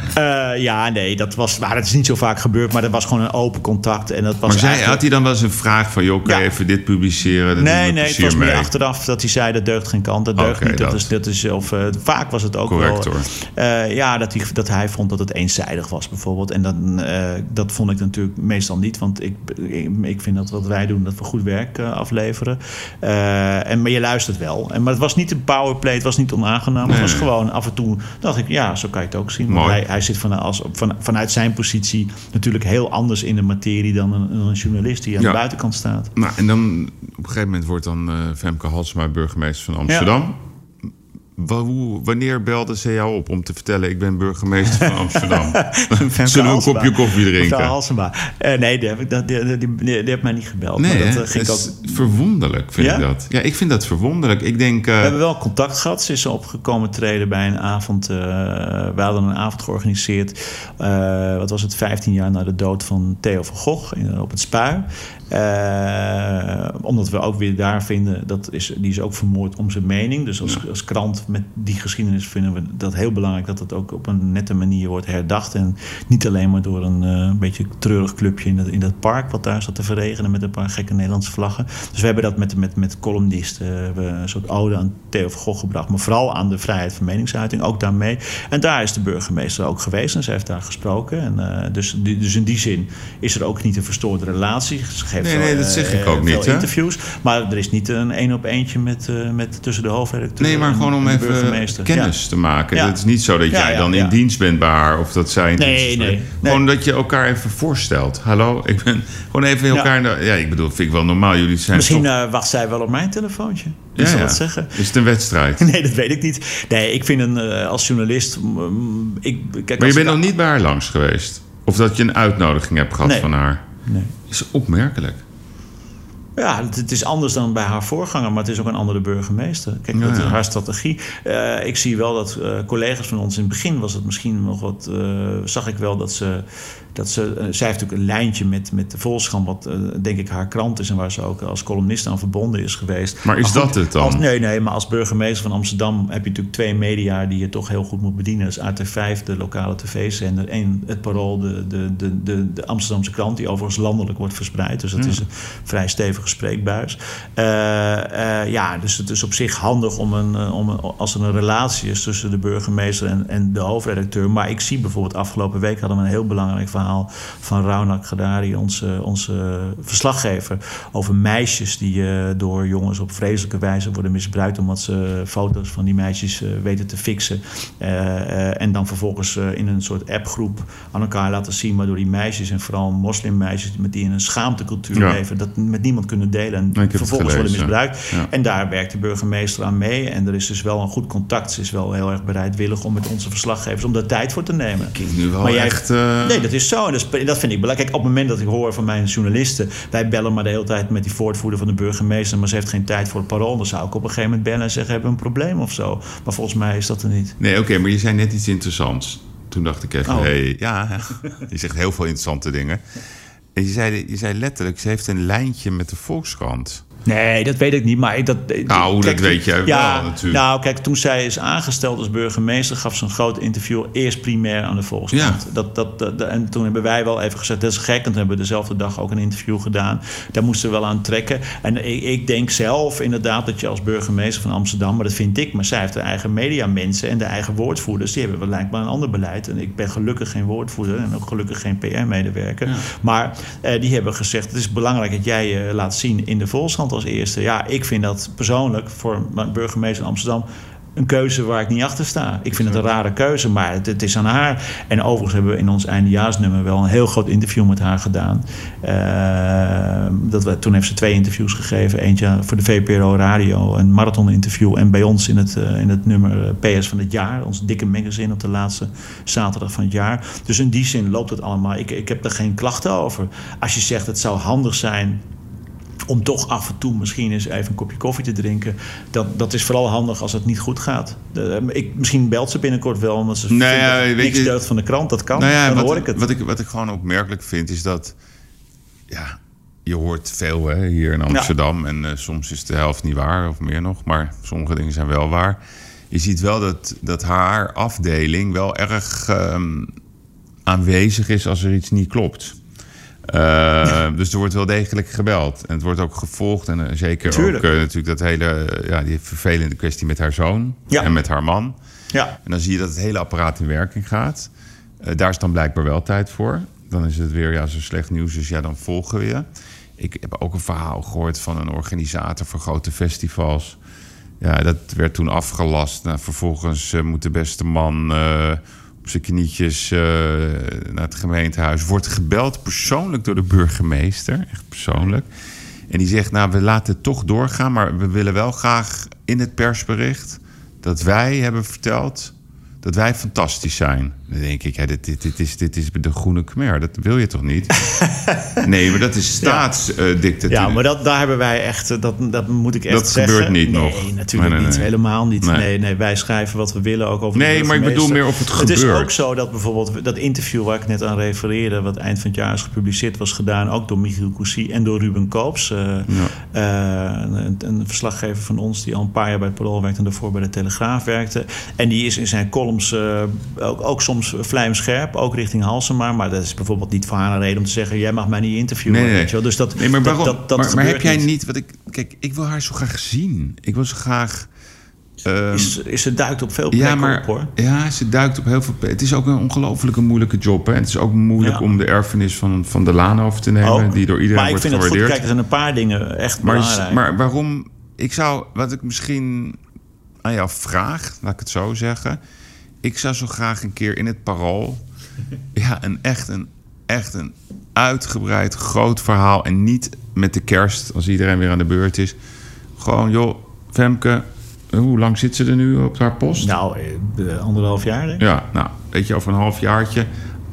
Eh, ja, nee, dat was, maar dat is niet zo vaak gebeurd. Maar dat was gewoon een open contact. En dat was Maar eigenlijk- had hij dan wel eens een vraag van... joh, kan je even dit publiceren? Dat Nee, nee, het was meer mee. achteraf dat hij zei dat deugt geen kant, dat deugt niet. Dat, dat. is, dat is, of, eh, vaak was het ook Correct, wel. hoor. eh, ja, dat hij, dat hij vond dat het eenzijdig was bijvoorbeeld. En dan, eh, dat vond ik natuurlijk meestal niet. Want ik, ik, ik vind dat wat wij doen, dat we goed werk eh, afleveren. Eh, en, maar je luistert wel. En, maar het was niet een powerplay, het was niet onaangenaam. Het was gewoon af en toe, dacht ik, ja, zo kan je het ook zien. Hij, hij zit van, als, van, vanuit zijn positie natuurlijk heel anders in de materie dan een, een journalist die aan Ja. de buitenkant staat. Nou, en dan op een gegeven moment wordt dan eh, Femke Halsema burgemeester van Amsterdam. Wanneer belde ze jou op om te vertellen... ik ben burgemeester van Amsterdam? Zullen we een kopje koffie drinken? Halsema. Eh, nee, die, heb ik, die, die, heeft mij niet gebeld. Nee, maar dat eh, ging Dat ook... verwonderlijk, vind Ja? ik dat. Ja, ik vind dat verwonderlijk. Ik denk... eh, We hebben wel contact gehad. Ze is opgekomen treden bij een avond. eh, we hadden een avond georganiseerd. eh, wat was het? 15 jaar na de dood van Theo van Gogh in, op het Spui. Eh, omdat we ook weer daar vinden, dat is, die is ook vermoord om zijn mening. Dus als, als krant met die geschiedenis vinden we dat heel belangrijk dat het ook op een nette manier wordt herdacht. En niet alleen maar door een uh, beetje treurig clubje in dat, in dat park, wat daar zat te verregenen met een paar gekke Nederlandse vlaggen. Dus we hebben dat met, met, met columnisten, we een soort ode aan Theo van Gogh gebracht, maar vooral aan de vrijheid van meningsuiting, ook daarmee. En daar is de burgemeester ook geweest en ze heeft daar gesproken. En, uh, dus, dus in die zin is er ook niet een verstoorde relatie. Geeft nee, nee, dat zeg ik ook niet. interviews, maar er is niet een één op eentje met, uh, met tussen de hoofdredacteur Nee, maar gewoon om even kennis te maken. Het is niet zo dat jij dan in dienst bent bij haar of dat zij. Nee, nee, Gewoon dat je elkaar even voorstelt. Hallo, ik ben gewoon even elkaar. Ja, ik bedoel, vind ik wel normaal. Jullie zijn. Misschien uh, wacht zij wel op mijn telefoontje. Wie ja, zeggen? Is het een wedstrijd? nee, dat weet ik niet. Nee, ik vind een, uh, als journalist. Ik, kijk, maar je bent nog niet bij haar langs geweest? Of dat je een uitnodiging hebt gehad van haar? Nee. Is opmerkelijk. Ja, het is anders dan bij haar voorganger, maar het is ook een andere burgemeester. Kijk, dat is haar strategie. Uh, ik zie wel dat uh, collega's van ons in het begin was het misschien nog wat. Uh, zag ik wel dat ze dat ze, uh, zij heeft natuurlijk een lijntje met, met de Volkskrant, wat uh, denk ik haar krant is en waar ze ook als columnist aan verbonden is geweest. Maar is dat het dan? Als, nee, nee, maar als burgemeester van Amsterdam heb je natuurlijk twee media die je toch heel goed moet bedienen. Dat is AT5, de lokale tv-zender, en het Parool, de, de, de, de, de Amsterdamse krant, die overigens landelijk wordt verspreid. Dus dat ja. is een vrij stevige spreekbuis. Uh, ja, dus het is op zich handig om een, om een, als er een relatie is tussen de burgemeester en, en de hoofdredacteur. Maar ik zie bijvoorbeeld afgelopen week hadden we een heel belangrijk verhaal van Raunak Gadari, onze, onze verslaggever, over meisjes die uh, door jongens op vreselijke wijze worden misbruikt omdat ze foto's van die meisjes uh, weten te fixen. En dan vervolgens in een soort appgroep aan elkaar laten zien, waardoor die meisjes en vooral moslimmeisjes met die in een schaamtecultuur ja. leven, dat met niemand kunnen delen en nee, vervolgens worden misbruikt. Ja. En daar werkt de burgemeester aan mee. En er is dus wel een goed contact. Ze is wel heel erg bereidwillig om met onze verslaggevers om daar tijd voor te nemen. Kijk, nu wel maar jij, echt... Uh... Nee, dat is zo. Dat, dat vind ik belangrijk. Kijk, op het moment dat ik hoor van mijn journalisten... wij bellen maar de hele tijd met die voortvoerder van de burgemeester... maar ze heeft geen tijd voor het parool. Dan zou ik op een gegeven moment bellen en zeggen... hebben we een probleem of zo. Maar volgens mij is dat er niet. Nee, oké, okay, maar je zei net iets interessants. Toen dacht ik even, Oh. hey, ja, je zegt heel veel interessante dingen. En je zei, je zei letterlijk, ze heeft een lijntje met de Volkskrant. Nee, dat weet ik niet. Maar dat, nou, kijk, dat weet jij ja, wel natuurlijk. Nou, kijk, toen zij is aangesteld als burgemeester... gaf ze een groot interview eerst primair aan de Volkskrant. Ja. Dat, dat, dat, en toen hebben wij wel even gezegd... dat is gek, en toen hebben we dezelfde dag ook een interview gedaan. Daar moesten we wel aan trekken. En ik, ik denk zelf inderdaad dat je als burgemeester van Amsterdam... maar dat vind ik, maar zij heeft de eigen mediamensen... en de eigen woordvoerders, die hebben blijkbaar een ander beleid. En ik ben gelukkig geen woordvoerder... en ook gelukkig geen PR-medewerker. Ja. Maar eh, die hebben gezegd... het is belangrijk dat jij je laat zien in de Volkskrant als eerste. Ja, ik vind dat persoonlijk voor mijn burgemeester in Amsterdam een keuze waar ik niet achter sta. Ik vind het een rare keuze, maar het, het is aan haar. En overigens hebben we in ons eindejaarsnummer wel een heel groot interview met haar gedaan. Uh, dat we, toen heeft ze twee interviews gegeven. Eentje voor de VPRO Radio, een marathon-interview. En bij ons in het, uh, in het nummer PS van het jaar. Ons dikke magazine op de laatste zaterdag van het jaar. Dus in die zin loopt het allemaal. Ik, ik heb er geen klachten over. Als je zegt het zou handig zijn om toch af en toe misschien eens even een kopje koffie te drinken. Dat, dat is vooral handig als het niet goed gaat. De, ik, misschien belt ze binnenkort wel, omdat ze nou ja, weet niks je, van de krant. Dat kan, nou ja, dan wat, hoor ik het. Wat ik, wat ik gewoon opmerkelijk vind, is dat... Ja, je hoort veel hè, hier in Amsterdam. Ja. En uh, soms is de helft niet waar, of meer nog. Maar sommige dingen zijn wel waar. Je ziet wel dat, dat haar afdeling wel erg um, aanwezig is als er iets niet klopt. Uh, ja. Dus er wordt wel degelijk gebeld. En het wordt ook gevolgd. En uh, zeker Tuurlijk. ook uh, natuurlijk dat hele ja, die vervelende kwestie met haar zoon ja. en met haar man. Ja. En dan zie je dat het hele apparaat in werking gaat. Daar is dan blijkbaar wel tijd voor. Dan is het weer ja, zo slecht nieuws, dus ja, dan volgen we je. Ik heb ook een verhaal gehoord van een organisator voor grote festivals. Ja, dat werd toen afgelast. Nou, vervolgens moet de beste man op zijn knietjes uh, naar het gemeentehuis. Wordt gebeld persoonlijk door de burgemeester. Echt persoonlijk. En die zegt, nou, we laten het toch doorgaan... maar we willen wel graag in het persbericht... dat wij hebben verteld dat wij fantastisch zijn. Dan denk ik, hè, dit, dit, dit, is, dit is de groene Khmer. Dat wil je toch niet? nee, maar dat is staatsdictatuur. Ja, maar dat, daar hebben wij echt, eh, dat, dat moet ik echt Dat zeggen. gebeurt niet nee, nog. natuurlijk Nee, niet. Helemaal niet. Nee. Nee. Wij schrijven wat we willen, ook over de Nee, maar ik bedoel meer of het Het is gebeurt. ook zo dat bijvoorbeeld dat interview waar ik net aan refereerde... wat eind van het jaar is gepubliceerd, was gedaan... ook door Michiel Cousy en door Ruben Koops. eh, eh, een, een verslaggever van ons die al een paar jaar bij het Parool werkte... en daarvoor bij de Telegraaf werkte. En die is in zijn columns ook, ook soms vlijmscherp, ook richting Halsema. Maar dat is bijvoorbeeld niet voor haar een reden om te zeggen... jij mag mij niet interviewen. Nee, nee. Weet je wel. Dus dat, Nee, maar dat- waarom? dat, dat maar, heb jij niet. Wat ik, kijk, ik wil haar zo graag zien. Ik wil zo graag... ehm, Is, is ze duikt op veel ja, plekken maar op, hoor. ja, ze duikt op heel veel. Het is ook een ongelofelijke moeilijke job. Hè? Het is ook moeilijk Ja. om de erfenis van, van de Laan over te nemen, Ook. die door iedereen maar ik wordt vind het goed. gewaardeerd. Kijk, er zijn een paar dingen echt maar, belangrijk. maar waarom? Ik zou, wat ik misschien aan jou vraag, laat ik het zo zeggen. Ik zou zo graag een keer in het parool. ja, een echt een, echt een uitgebreid groot verhaal. En niet met de kerst, als iedereen weer aan de beurt is. Gewoon, joh, Femke, hoe lang zit ze er nu op haar post? Nou, eh, anderhalf jaar, ik. Ja, nou, weet je, over een half jaartje.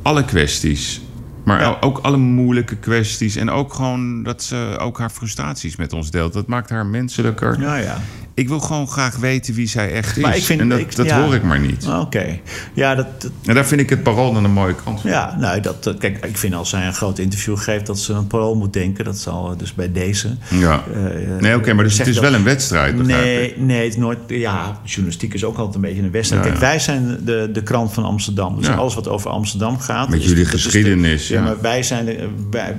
Alle kwesties. Maar Ja. ook alle moeilijke kwesties. En ook gewoon dat ze ook haar frustraties met ons deelt. Dat maakt haar menselijker. Ja, ja. Ik wil gewoon graag weten wie zij echt is. Maar ik vind- en dat, ik- dat ja. hoor ik maar niet. Oké. Ja, dat, dat- En daar vind ik het parool dan een mooie kant van. ja, nou, dat, kijk, ik vind als zij een groot interview geeft dat ze het parool moet denken. Dat zal eh, dus bij deze. Ja. eh, nee, oké, maar dus het is wel een wedstrijd, Nee, ik. nee, het is nooit. Ja, journalistiek is ook altijd een beetje een wedstrijd. Ja, Kijk, wij zijn de, de krant van Amsterdam. Dus alles wat over Amsterdam gaat. Met is- jullie is de- geschiedenis, ja, maar wij zijn. De, wij,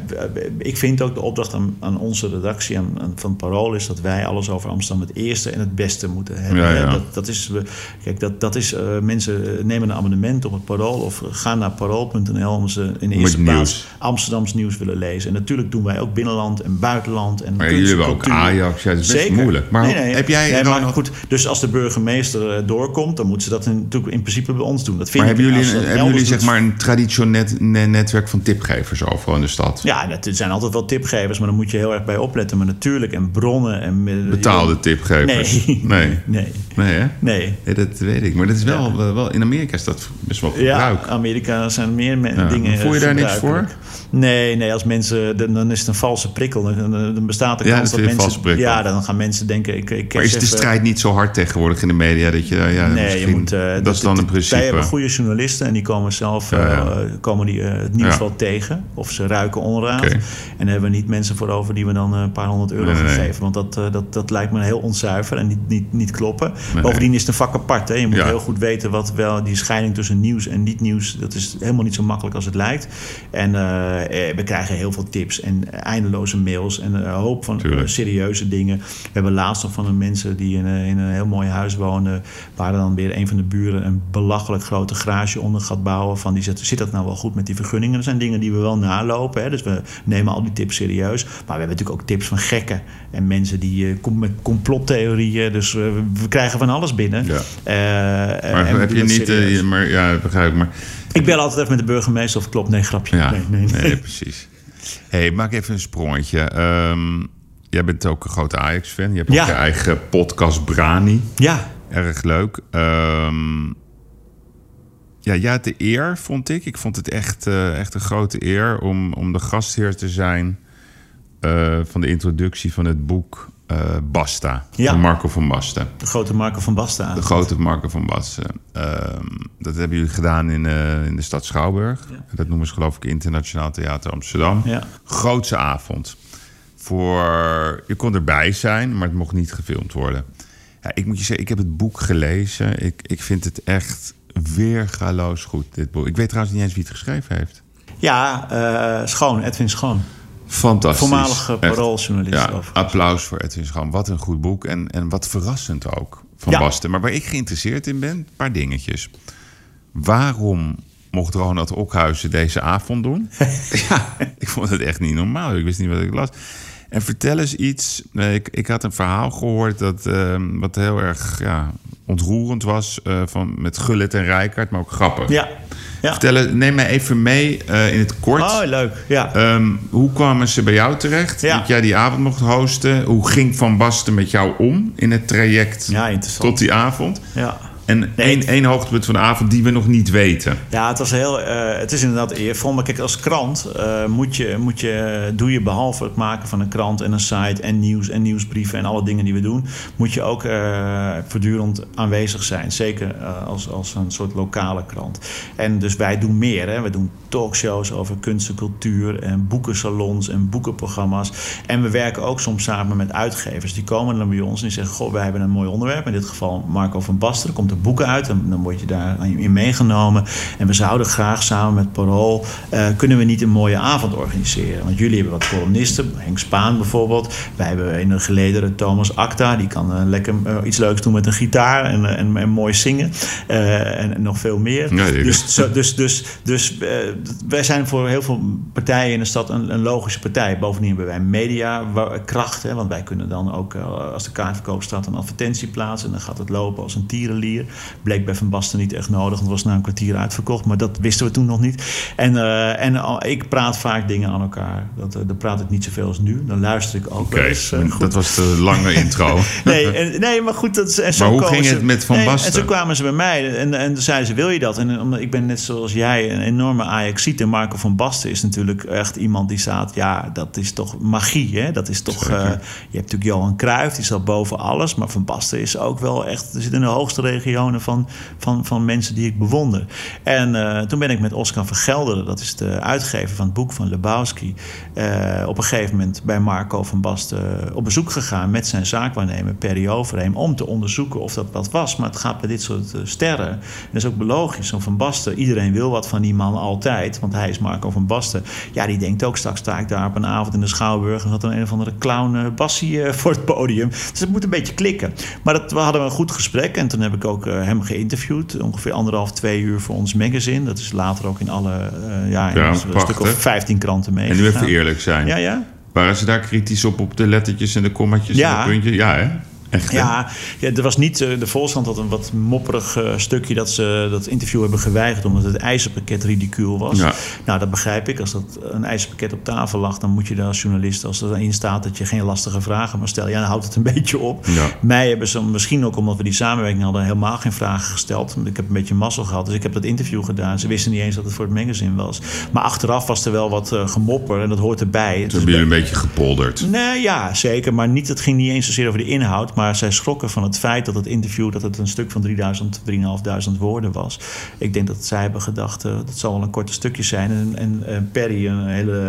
ik vind ook de opdracht aan, aan onze redactie aan, aan- van Parool is dat wij alles over Amsterdam het eerste en het beste moeten hebben. Ja, ja. Dat, dat is. we- Kijk, dat, dat is. eh, mensen eh, nemen een abonnement op het Parool of gaan naar parool.nl om ze in de eerste plaats nieuws. Amsterdams nieuws willen lezen. En natuurlijk doen wij ook binnenland en buitenland en Maar kunst jullie en hebben ook. Ajax. Ja, dat is best Zeker. moeilijk. Maar nee, nee, heb jij nee, dan maar nog- goed, dus als de burgemeester eh, doorkomt, dan moeten ze dat in- natuurlijk in principe bij ons doen. Dat vind Maar ik hebben jullie, hebben jullie zeg maar een traditioneel net, ne- netwerk van tipgevers overal in de stad? Ja, dat- er zijn altijd wel tipgevers, maar dan moet je heel erg bij opletten. Maar natuurlijk, en bronnen en... eh, Betaalde tipgevers? Nee. Nee. Nee. Nee, hè? Nee. Nee, dat weet ik. Maar dat is wel, wel, wel- in Amerika is dat best wel Ja, gebruik. Amerika zijn meer me- Ja, dingen voel je daar niks gebruikelijk. Nee, nee, als mensen... Dan, dan is het een valse prikkel. Dan, dan bestaat de Ja, kans dat dat is een mensen... valse prikkel. Ja, dan gaan mensen denken... Ik, ik Maar is de even- strijd niet zo hard tegenwoordig in de media dat je, ja, Nee, misschien, je moet, eh, dat is dan een Wij hebben principe. goede journalisten en die komen zelf Ja, ja. eh, komen die, eh, het nieuws Ja. wel tegen. Of ze ruiken onraad. En daar hebben we niet mensen voor over die we dan eh, een paar honderd euro Nee, nee, gaan nee. geven. Want dat, eh, dat, dat lijkt me heel onzuiver en niet, niet, niet kloppen. Nee. Bovendien is het een vak apart. Hè. Je moet Ja. heel goed weten wat wel die scheiding tussen nieuws en niet nieuws. Dat is helemaal niet zo makkelijk als het lijkt. En eh, eh, we krijgen heel veel tips en eindeloze mails en een hoop van Tuurlijk. eh, serieuze dingen. We hebben laatst nog van een mensen die in, een- in een heel mooi huis wonen, waar dan weer een van de buren een belachelijk grote garage onder gaat bouwen. Van die zegt, zit dat nou wel goed met die vergunningen? Dat zijn dingen die we wel nalopen. Hè? Dus we nemen al die tips serieus. Maar we hebben natuurlijk ook tips van gekken en mensen die kom- met complottheorieën. Dus eh, we krijgen van alles binnen. Ja. Eh, Maar en we heb je niet, eh, je- maar, ja, begrijp ik. Maar, Ik bel altijd even met de burgemeester of klopt. Nee, grapje. ja, Nee, nee, nee. precies. hey, maak even een sprongetje. Ehm, jij bent ook een grote Ajax-fan. Je hebt ook je eigen podcast Brani. Ja, Erg leuk. Ehm, ja, jij had de eer, vond ik. Ik vond het echt, eh, echt een grote eer om, om de gastheer te zijn van de introductie van het boek eh, Basta. Ja. Van Marco van Basten. de grote Marco van Basten. De grote Marco van Basten. Ehm, dat hebben jullie gedaan in, eh, in de stad Schouwburg. Dat noemen ze geloof ik Internationaal Theater Amsterdam. Ja. Grootse avond. Voor, je kon erbij zijn, maar het mocht niet gefilmd worden. Ja, ik moet je zeggen, ik heb het boek gelezen. Ik, ik vind het echt weergaloos goed, dit boek. Ik weet trouwens niet eens wie het geschreven heeft. Ja, eh, Schoon, Edwin Schoon. Fantastisch. Voormalige Echt. parooljournalist. Ja, applaus voor Edwin Schram. Wat een goed boek en, en wat verrassend ook van Ja. Basten. Maar waar ik geïnteresseerd in ben, een paar dingetjes. Waarom mocht Ronald Okhuizen deze avond doen? ja, ik vond het echt niet normaal. Ik wist niet wat ik las. En vertel eens iets. eh, Ik, ik had een verhaal gehoord dat eh, wat heel erg ja, ontroerend was eh, van, met Gullit en Rijkaard, maar ook grappig. Ja. Ja. Neem mij even mee eh, in het kort. Oh, leuk. Ja. Ehm, hoe kwamen ze bij jou terecht? Ja. Dat jij die avond mocht hosten. Hoe ging Van Basten met jou om in het traject ja, tot die avond? Ja. En één, één hoogtepunt van de avond die we nog niet weten. Ja, het was heel. eh, het is inderdaad eervol. Maar kijk, als krant eh, moet je, moet je, doe je behalve het maken van een krant en een site en nieuws en nieuwsbrieven en alle dingen die we doen, moet je ook eh, voortdurend aanwezig zijn. Zeker eh, als, als een soort lokale krant. En dus wij doen meer. Hè. We doen talkshows over kunst en cultuur en boekensalons en boekenprogramma's. En we werken ook soms samen met uitgevers. Die komen dan bij ons en die zeggen: Goh, wij hebben een mooi onderwerp. In dit geval Marco van Basten. Er komt een boek uit en dan word je daarin meegenomen. En we zouden graag samen met Parool. eh, kunnen we niet een mooie avond organiseren? Want jullie hebben wat columnisten, Henk Spaan bijvoorbeeld. Wij hebben in een geledere Thomas Acta. Die kan eh, lekker eh, iets leuks doen met een gitaar en, en, en mooi zingen. En, en nog veel meer. Dus zo, dus, dus, dus eh, wij zijn voor heel veel partijen in de stad een, een logische partij. Bovendien hebben wij mediakracht. Hè, want wij kunnen dan ook, eh, als de kaartverkoop staat, een advertentie plaatsen. En dan gaat het lopen als een tierenlier. Bleek bij Van Basten niet echt nodig. Want het was na een kwartier uitverkocht. Maar dat wisten we toen nog niet. En, eh, en al- ik praat vaak dingen aan elkaar. Dat, eh, dan praat ik niet zoveel als nu. Dan luister ik ook Oké, wel eens. goed. dat was de lange intro. Nee, en, nee, maar goed. Dat, en zo Maar hoe ging ze- het met Van nee, Basten? En zo kwamen ze bij mij en, en toen zeiden ze, wil je dat? En omdat ik ben net zoals jij een enorme Ajaxiet. En Marco van Basten is natuurlijk echt iemand die staat... Ja, dat is toch magie, hè? Dat is toch... Eh, je hebt natuurlijk Johan Cruijff, die staat boven alles. Maar Van Basten is ook wel echt... Er zit in de hoogste regionen van, van, van mensen die ik bewonder. En eh, toen ben ik met Oscar Vergelderen... dat is de uitgever van het boek van Lebowski... eh, op een gegeven moment bij Marco van Basten op bezoek gegaan... met zijn zaakwaarnemer Perry Overheem... om te onderzoeken of dat wat was. Maar het gaat bij dit soort sterren. En dat is ook logisch. Van Basten, iedereen wil wat van die man altijd. Want hij is Marco van Basten. Ja, die denkt ook straks sta ik daar op een avond in de Schouwburg... en zat er een of andere clown eh, Bassie eh, voor het podium. Dus het moet een beetje klikken. Maar dat, we hadden een goed gesprek. En toen heb ik ook eh, hem geïnterviewd. Ongeveer anderhalf, twee uur voor ons magazine. Dat is later ook in alle... eh, ja, in Ja, een stuk of 15 kranten mee. En nu even eerlijk zijn. Ja, ja. Waren ze daar kritisch op, op de lettertjes en de kommatjes Ja. en de puntjes? Ja, hè? Echt? Ja, ja, er was niet. eh, De Volkskrant had een wat mopperig eh, stukje dat ze dat interview hebben geweigerd omdat het ijzerpakket ridicuul was. Ja. Nou, dat begrijp ik. Als dat een ijzerpakket op tafel lag, dan moet je daar als journalist, als erin staat dat je geen lastige vragen mag stellen, ja, dan houdt het een beetje op. Ja. Mij hebben ze misschien ook omdat we die samenwerking hadden, helemaal geen vragen gesteld. Ik heb een beetje mazzel gehad, dus ik heb dat interview gedaan. Ze wisten niet eens dat het voor het magazine was. Maar achteraf was er wel wat eh, gemopper en dat hoort erbij. Toen hebben jullie een beetje gepolderd. Nee, ja, zeker. Maar niet, het ging niet eens zozeer over de inhoud. Maar zij schrokken van het feit dat het interview... dat het een stuk van 3000, 3500 woorden was. Ik denk dat zij hebben gedacht... eh, dat zal wel een korte stukje zijn. En, en eh, Perry, een hele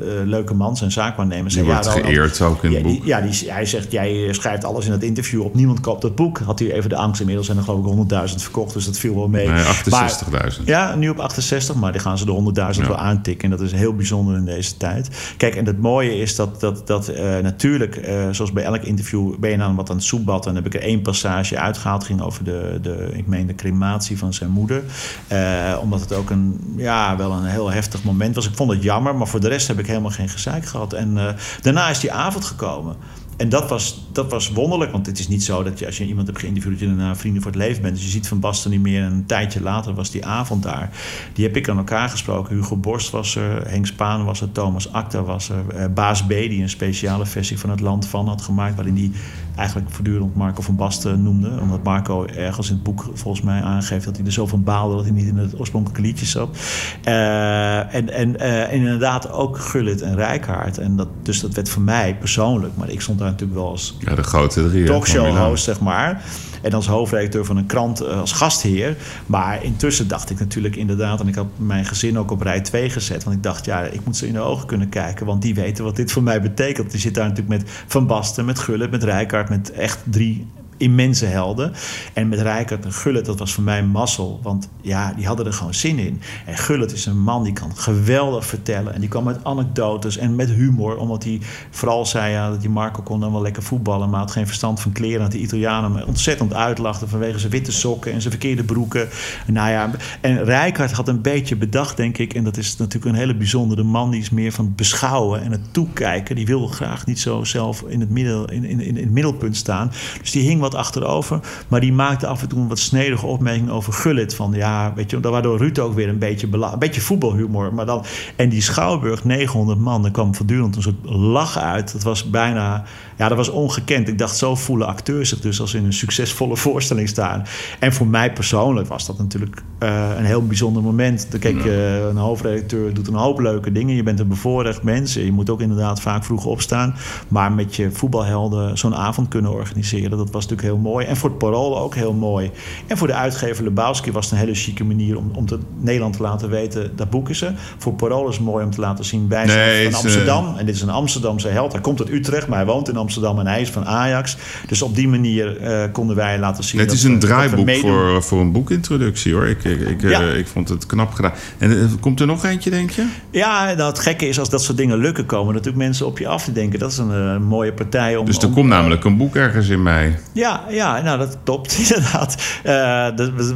eh, leuke man, zijn zaakwaarnemer... Zei, wordt Ronald, geëerd ook in ja, het die- boek. ja, die, hij zegt, jij schrijft alles in het interview op. Niemand koopt dat boek. Had hij even de angst. Inmiddels zijn er geloof ik 100.000 verkocht. Dus dat viel wel mee. Nee, Maar- 68.000. ja, nu op 68, maar die gaan ze de 100.000 Ja. wel aantikken. En dat is heel bijzonder in deze tijd. Kijk, en het mooie is dat, dat, dat natuurlijk, zoals bij elk interview, ben je dan wat aan het soepbad. En heb ik er één passage uitgehaald. ging over de, de, ik meen, de crematie van zijn moeder. Eh, omdat het ook een, ja, wel een heel heftig moment was. Ik vond het jammer, maar voor de rest heb ik helemaal geen gezeik gehad. En eh, daarna is die avond gekomen. En dat was, dat was wonderlijk, want het is niet zo dat je, als je iemand hebt geïnterviewd, je daarna vrienden voor het leven bent. Dus je ziet Van Basten niet meer. En een tijdje later was die avond daar. Die heb ik aan elkaar gesproken. Hugo Borst was er, Henk Spaan was er, Thomas Acta was er. eh, Baas B, die een speciale versie van het Land van had gemaakt, waarin hij eigenlijk voortdurend Marco van Basten noemde. Omdat Marco ergens in het boek volgens mij aangeeft dat hij er zo van baalde dat hij niet in het oorspronkelijke liedje zat. Eh, en, en, eh, en inderdaad ook Gullit en Rijkaard. En dat, dus dat werd voor mij persoonlijk, maar ik stond daar natuurlijk wel als Ja, de grote drie. talkshow host, zeg maar. En als hoofdredacteur van een krant eh, als gastheer. Maar intussen dacht ik natuurlijk inderdaad... en ik had mijn gezin ook op rij 2 gezet. Want ik dacht, ja, ik moet ze in de ogen kunnen kijken. Want die weten wat dit voor mij betekent. Die zit daar natuurlijk met Van Basten, met Gullit, met Rijkaard... met echt drie immense helden. En met Rijkaard en Gullit, dat was voor mij mazzel. Want ja, die hadden er gewoon zin in. En Gullit is een man die kan geweldig vertellen. En die kwam met anekdotes en met humor. Omdat hij vooral zei ja, dat die Marco kon dan wel lekker voetballen... maar had geen verstand van kleren. Dat die Italianen hem ontzettend uitlachten... vanwege zijn witte sokken en zijn verkeerde broeken. Nou ja, en Rijkaard had een beetje bedacht, denk ik... en dat is natuurlijk een hele bijzondere man... die is meer van beschouwen en het toekijken. Die wil graag niet zo zelf in het, in, in, in het middelpunt staan. Dus die hing wat achterover. Maar die maakte af en toe een wat snedige opmerking over Gullit. Van ja, weet je, waardoor Ruud ook weer een beetje, een beetje voetbalhumor. Maar dan, en die Schouwburg, 900 man, er kwam voortdurend een soort lach uit. Dat was bijna, ja, dat was ongekend. Ik dacht, zo voelen acteurs zich dus als in een succesvolle voorstelling staan. En voor mij persoonlijk was dat natuurlijk uh, een heel bijzonder moment. Dan kijk, uh, een hoofdredacteur doet een hoop leuke dingen. Je bent een bevoorrecht mens. Je moet ook inderdaad vaak vroeg opstaan. Maar met je voetbalhelden zo'n avond kunnen organiseren, dat was natuurlijk heel mooi. En voor het Parool ook heel mooi. En voor de uitgever Lebowski was het een hele chique manier om, om te, Nederland te laten weten, dat boeken ze. Voor Parool is het mooi om te laten zien, wij zijn van Amsterdam. En dit is een Amsterdamse held. Hij komt uit Utrecht, maar hij woont in Amsterdam en hij is van Ajax. Dus op die manier uh, konden wij laten zien. Het is een draaiboek voor, voor een boekintroductie hoor. Ik, ik, ik, ja. uh, ik vond het knap gedaan. En uh, komt er nog eentje, denk je? Ja, nou, het gekke is als dat soort dingen lukken, komen natuurlijk mensen op je af te denken. Dat is een mooie partij om. Dus er om, komt namelijk een boek ergens in mei. Ja, ja nou dat klopt inderdaad.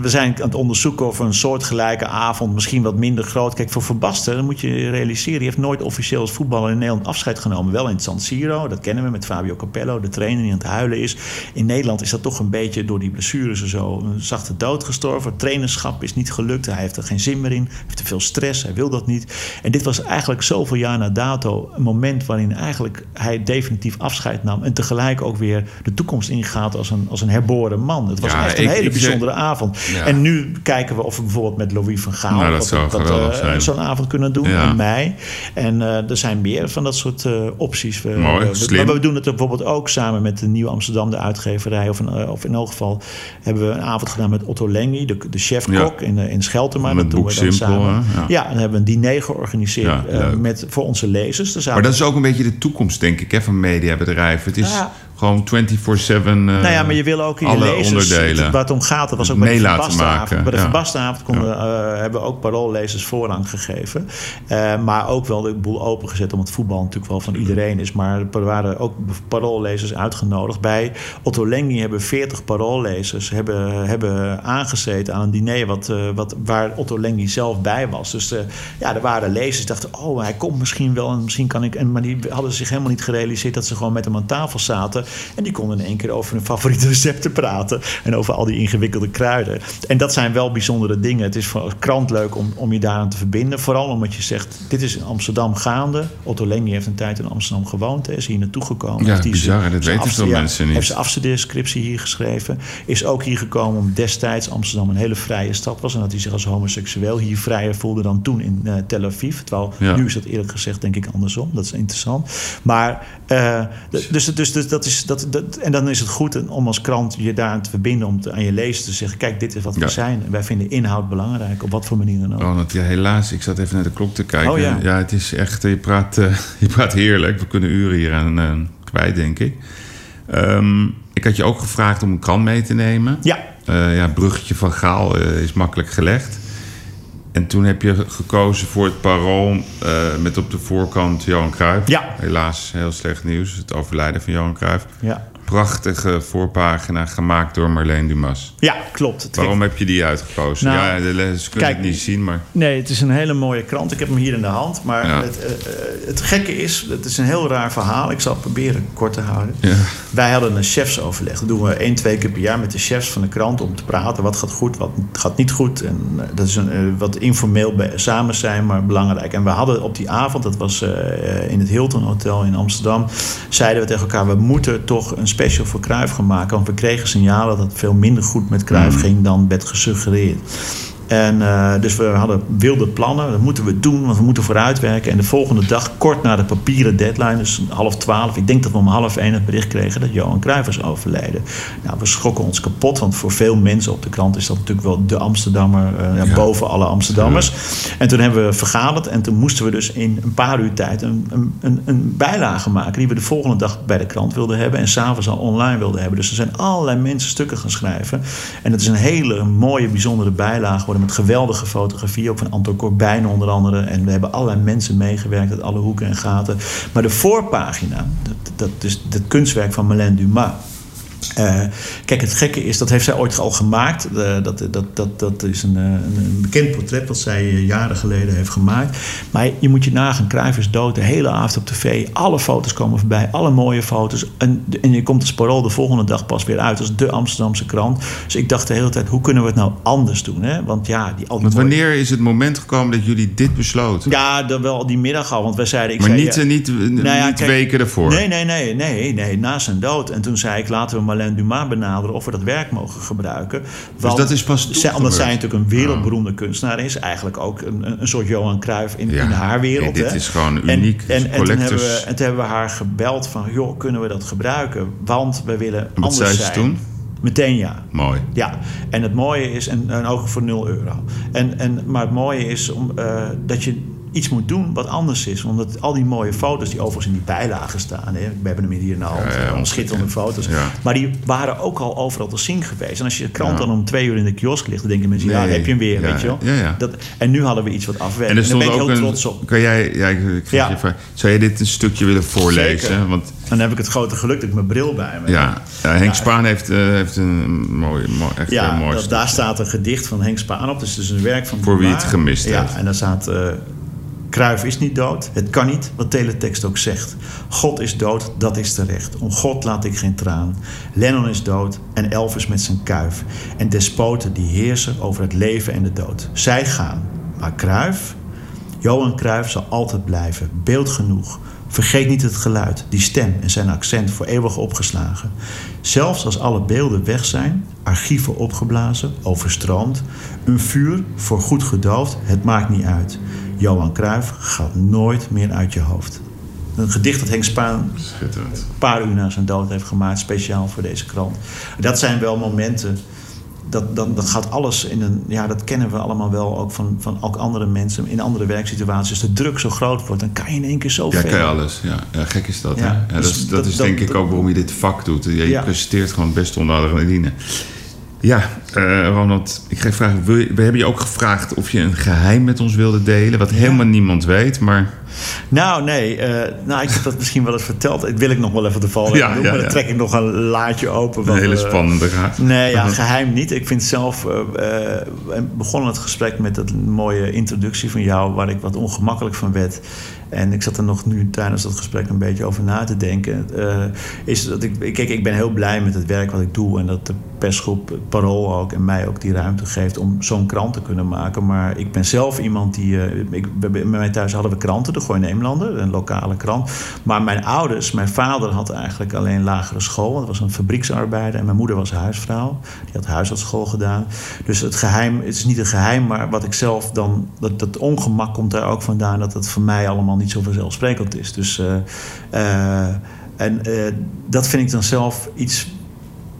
we zijn aan het onderzoeken of een soortgelijke avond, misschien wat minder groot. Kijk, voor Verbasten, dan moet je realiseren, die heeft nooit officieel als voetballer in Nederland afscheid genomen. Wel in San Siro, dat kennen we met Fabio Capello, de trainer die aan het huilen is. In Nederland is dat toch een beetje door die blessures en zo een zachte dood gestorven. Het trainerschap is niet gelukt, hij heeft er geen zin meer in, hij heeft te veel stress, hij wil dat niet. En dit was eigenlijk zoveel jaar na dato een moment waarin eigenlijk hij definitief afscheid nam en tegelijk ook weer de toekomst ingaat als een, als een herboren man. Het was Ja, echt een ik- hele ik- bijzondere avond. Ja. En nu kijken we of we bijvoorbeeld met Louis van Gaal Nou, dat eh, zo'n avond kunnen doen Ja. in mei. En eh, er zijn meer van dat soort eh, opties. We, Mooi, we- slim. Maar we doen het bijvoorbeeld ook samen met de Nieuwe Amsterdam, de uitgeverij. Of, een, eh, of in elk geval hebben we een avond gedaan met Otto Lengi, de, de chef-kok in, eh, in Scheltema. Met Dat doen we dan Simpel, samen. Ja. Dan hebben we een diner georganiseerd eh, met, voor onze lezers. Dus Maar dat is ook een beetje de toekomst, denk ik, hè, van mediabedrijven. Het is Ja. Gewoon 24-7. eh, Nou ja, maar je wil ook in je alle lezers, waar het om gaat, dat was ook bij de Verbastenavond. Bij de ja. Konden, eh, hebben we ook paroollezers voorrang gegeven. Eh, maar ook wel de boel opengezet, omdat voetbal natuurlijk wel van iedereen is. Maar er waren ook paroollezers uitgenodigd. Bij Otto Lengi hebben 40 paroollezers hebben, hebben aangezeten aan een diner wat, wat, waar Otto Lengi zelf bij was. Dus ja, er waren lezers die dachten, oh, hij komt misschien wel en misschien kan ik... En, maar die hadden zich helemaal niet gerealiseerd dat ze gewoon met hem aan tafel zaten. En die konden in één keer over hun favoriete recepten praten. En over al die ingewikkelde kruiden. En dat zijn wel bijzondere dingen. Het is voor een krant leuk om, om je daaraan te verbinden. Vooral omdat je zegt, dit is in Amsterdam gaande. Otto Lengi heeft een tijd in Amsterdam gewoond. Hè, is hier naartoe gekomen. Ja, hij bizar, zijn- dat weten veel mensen niet. Heeft zijn afstudeerscriptie hier geschreven. Is ook hier gekomen om destijds Amsterdam een hele vrije stad was. En dat hij zich als homoseksueel hier vrijer voelde dan toen in eh, Tel Aviv. Terwijl Ja. nu is dat eerlijk gezegd denk ik andersom. Dat is interessant. Maar eh, dus, dus, dus dat is, dat, dat, en dan is het goed om als krant je daaraan te verbinden. Om te- aan je lezer te zeggen, kijk dit is wat we Ja. zijn. En wij vinden inhoud belangrijk. Op wat voor manier dan ook. Ja, helaas, ik zat even naar de klok te kijken. Oh, ja. het is echt, je praat, eh, je praat heerlijk. We kunnen uren hier aan eh, kwijt, denk ik. Ehm, ik had je ook gevraagd om een krant mee te nemen. Ja, Eh, ja, bruggetje van Gaal eh, is makkelijk gelegd. En toen heb je gekozen voor het parool eh, met op de voorkant Johan Cruijff. Ja. Helaas heel slecht nieuws, het overlijden van Johan Cruijff. ja. Prachtige voorpagina gemaakt door Marleen Dumas. ja klopt. Waarom heb je die uitgekozen? Nou, ja, de lezers kunnen kijk, het niet zien, maar... Nee, het is een hele mooie krant. Ik heb hem hier in de hand. Maar Ja. het, eh, eh, het gekke is, het is een heel raar verhaal. Ik zal het proberen kort te houden. Ja. Wij hadden een chefsoverleg. Dat doen we één, twee keer per jaar met de chefs van de krant om te praten. Wat gaat goed, wat gaat niet goed. En eh, dat is een, wat informeel bij, samen zijn, maar belangrijk. En we hadden op die avond, dat was in het Hilton Hotel in Amsterdam, zeiden we tegen elkaar: we moeten toch een special voor Cruijff gaan maken. Want we kregen signalen dat het veel minder goed met Cruijff ging dan werd gesuggereerd. En eh, dus we hadden wilde plannen. Dat moeten we doen, want we moeten vooruitwerken. En de volgende dag, kort na de papieren deadline, dus half twaalf... ik denk dat we om half één het bericht kregen dat Johan Cruijff was overleden. Nou, we schrokken ons kapot, want voor veel mensen op de krant... is dat natuurlijk wel de Amsterdammer, eh, ja, boven alle Amsterdammers. En toen hebben we vergaderd en toen moesten we dus in een paar uur tijd... een, een, een, een bijlage maken die we de volgende dag bij de krant wilden hebben... en s'avonds al online wilden hebben. Dus er zijn allerlei mensen stukken gaan schrijven. En het is een hele mooie, bijzondere bijlage met geweldige fotografie, ook van Anton Corbijn onder andere. En we hebben allerlei mensen meegewerkt uit alle hoeken en gaten. Maar de voorpagina, dat, dat is het kunstwerk van Marlène Dumas... Uh, kijk, het gekke is, dat heeft zij ooit al gemaakt. Uh, dat, dat, dat, dat is een, een, een, bekend portret dat zij jaren geleden heeft gemaakt. Maar je moet je nagaan, Cruijff is dood, de hele avond op tv. Alle foto's komen voorbij, alle mooie foto's. En, en je komt de Parool de volgende dag pas weer uit als de Amsterdamse krant. Dus ik dacht de hele tijd, hoe kunnen we het nou anders doen? Hè? Want ja, die Want wanneer is het moment gekomen dat jullie dit besloten? Ja, dan wel die middag al, want wij zeiden... Ik maar zei, niet, ja, niet, nou ja, niet kijk, weken ervoor? Nee, nee, nee, nee, nee, na zijn dood. En toen zei ik, laten we Marlène Dumas benaderen of we dat werk mogen gebruiken. Want, dus dat is pas zij, Omdat zij natuurlijk een wereldberoemde oh. kunstenaar is. Eigenlijk ook een, een soort Johan Cruijff in, ja, in haar wereld. dit hè? is gewoon uniek. En, en, en, toen hebben we, en toen hebben we haar gebeld van... joh, kunnen we dat gebruiken? Want we willen en wat anders zei ze toen? Meteen ja. Mooi. Ja, en het mooie is, en, en ook voor 0 euro. En, en, maar het mooie is om, uh, dat je iets moet doen wat anders is. Omdat al die mooie foto's die overigens in die bijlagen staan... Hè, we hebben hem hier in de hand, ja, ja, schitterende foto's... Ja. maar die waren ook al overal te zien geweest. En als je de krant dan om twee uur in de kiosk ligt... dan denken mensen, nee. ja, heb je hem weer, weet je wel. Dat, en nu hadden we iets wat afwerkt. En, en daar ben ik ook heel een, trots op. Kan jij, ja, ik, ja. Je, zou je dit een stukje willen voorlezen? Zeker. Want, dan heb ik het grote geluk dat ik mijn bril bij me Ja, ja Henk Spaan heeft, uh, heeft een mooi, mooi echt ja, mooi dat, daar staat een gedicht van Henk Spaan op. Dus het is een werk van... Voor wie het gemist ja, heeft. en daar staat... Uh, Kruif is niet dood, het kan niet, wat teletext ook zegt. God is dood, dat is terecht. Om God laat ik geen traan. Lennon is dood en Elvis met zijn kuif. En despoten die heersen over het leven en de dood. Zij gaan, maar Kruif, Johan Kruif zal altijd blijven. Beeld genoeg. Vergeet niet het geluid, die stem en zijn accent voor eeuwig opgeslagen. Zelfs als alle beelden weg zijn, archieven opgeblazen, overstroomd, een vuur voor goed gedoofd, het maakt niet uit. Johan Cruijff gaat nooit meer uit je hoofd. Een gedicht dat Henk Spaan een paar uur na zijn dood heeft gemaakt, speciaal voor deze krant. Dat zijn wel momenten. Dat, dat, dat gaat alles in een. Ja, dat kennen we allemaal wel ook van, van ook andere mensen. In andere werksituaties. Als de druk zo groot wordt, dan kan je in één keer zoveel. Ja, kan je alles. Ja, ja gek is dat. Ja, hè? Ja, dus dat, is, dat, dat is denk ik ook waarom je dit vak doet. Je, je presenteert gewoon best onder adrenaline. Ja, uh, Ronald, ik ga vragen. We hebben je ook gevraagd of je een geheim met ons wilde delen, wat helemaal niemand weet, maar. Nou, nee. Uh, nou, ik heb dat misschien wel eens verteld. Dat wil ik nog wel even de val ja, doen. Ja, maar dan trek ik nog een laadje open. Een hele spannende raad. Nee, ja, geheim niet. Ik vind zelf... Begon het gesprek met dat mooie introductie van jou... waar ik wat ongemakkelijk van werd. En ik zat er nog nu tijdens dat gesprek een beetje over na te denken. Uh, is dat ik, kijk, ik ben heel blij met het werk wat ik doe. En dat de persgroep Parool ook en mij ook die ruimte geeft om zo'n krant te kunnen maken. Maar ik ben zelf iemand die. Uh, ik, mij thuis hadden we kranten, de Gooi Neemlander, een lokale krant. Maar mijn ouders, mijn vader had eigenlijk alleen lagere school. Want was een fabrieksarbeider. En mijn moeder was huisvrouw. Die had huisartsschool gedaan. Dus het geheim, het is niet een geheim, maar wat ik zelf dan. Dat, dat ongemak komt daar ook vandaan dat het voor mij allemaal niet zo vanzelfsprekend is. Dus, uh, uh, en uh, dat vind ik dan zelf iets,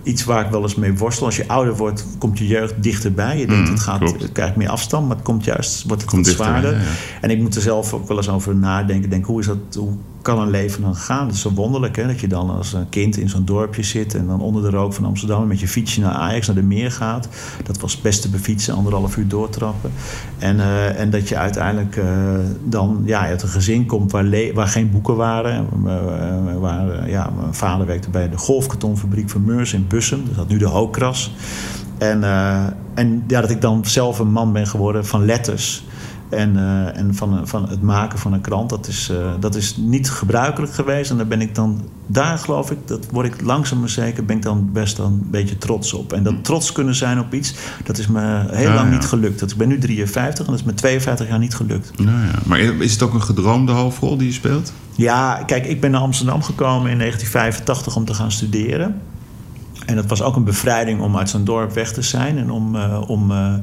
iets waar ik wel eens mee worstel. Als je ouder wordt, komt je jeugd dichterbij. Je denkt, Mm, het gaat, het krijgt meer afstand, maar het komt juist, wordt het Komt zwaarder. ja, ja. En ik moet er zelf ook wel eens over nadenken. Denk, hoe, is dat, hoe kan een leven dan gaan? Het is zo wonderlijk hè, dat je dan als een kind in zo'n dorpje zit... en dan onder de rook van Amsterdam met je fietsje naar Ajax, naar de meer gaat. Dat was best te befietsen, anderhalf uur doortrappen. En, eh, en dat je uiteindelijk eh, dan ja, uit een gezin komt waar, waar geen boeken waren. Eh, waar, ja, mijn vader werkte bij de golfkartonfabriek van Meurs in Bussum. Dat had nu de Hookras. En, en ja, dat ik dan zelf een man ben geworden van letters. En, eh, en van, van het maken van een krant, dat is, eh, dat is niet gebruikelijk geweest. En daar ben ik dan, daar geloof ik, dat word ik langzaam maar zeker, ben ik dan best dan een beetje trots op. En dat trots kunnen zijn op iets, dat is me heel Ja, lang ja. niet gelukt. Dat, ik ben nu 53 en dat is me 52 jaar niet gelukt. Nou ja. Maar is het ook een gedroomde hoofdrol die je speelt? Ja, kijk, ik ben naar Amsterdam gekomen in 1985 om te gaan studeren. En dat was ook een bevrijding om uit zo'n dorp weg te zijn en om, eh, om, eh,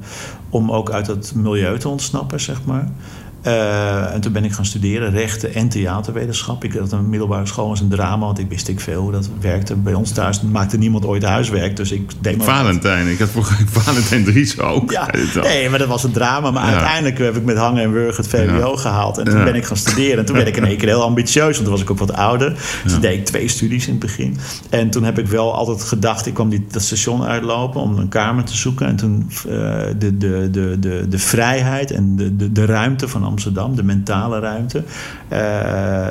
om ook uit het milieu te ontsnappen, zeg maar. Eh, en toen ben ik gaan studeren rechten en theaterwetenschap. Ik had een middelbare school als een drama, want ik wist ik veel hoe dat werkte. Bij ons thuis maakte niemand ooit huiswerk, dus ik deed wat. Valentijn. Ik had vroeger Valentijn Dries ook. Ja, nee, maar dat was een drama. Maar Ja. uiteindelijk heb ik met hangen en wurgen het VWO Ja. gehaald. En toen Ja. ben ik gaan studeren. En toen werd ik in één keer heel ambitieus, want toen was ik ook wat ouder. Dus toen deed ik twee studies in het begin. En toen heb ik wel altijd gedacht, ik kwam die, dat station uitlopen om een kamer te zoeken. En toen eh, de, de, de, de, de vrijheid en de, de, de ruimte van Amsterdam, de mentale ruimte. Eh,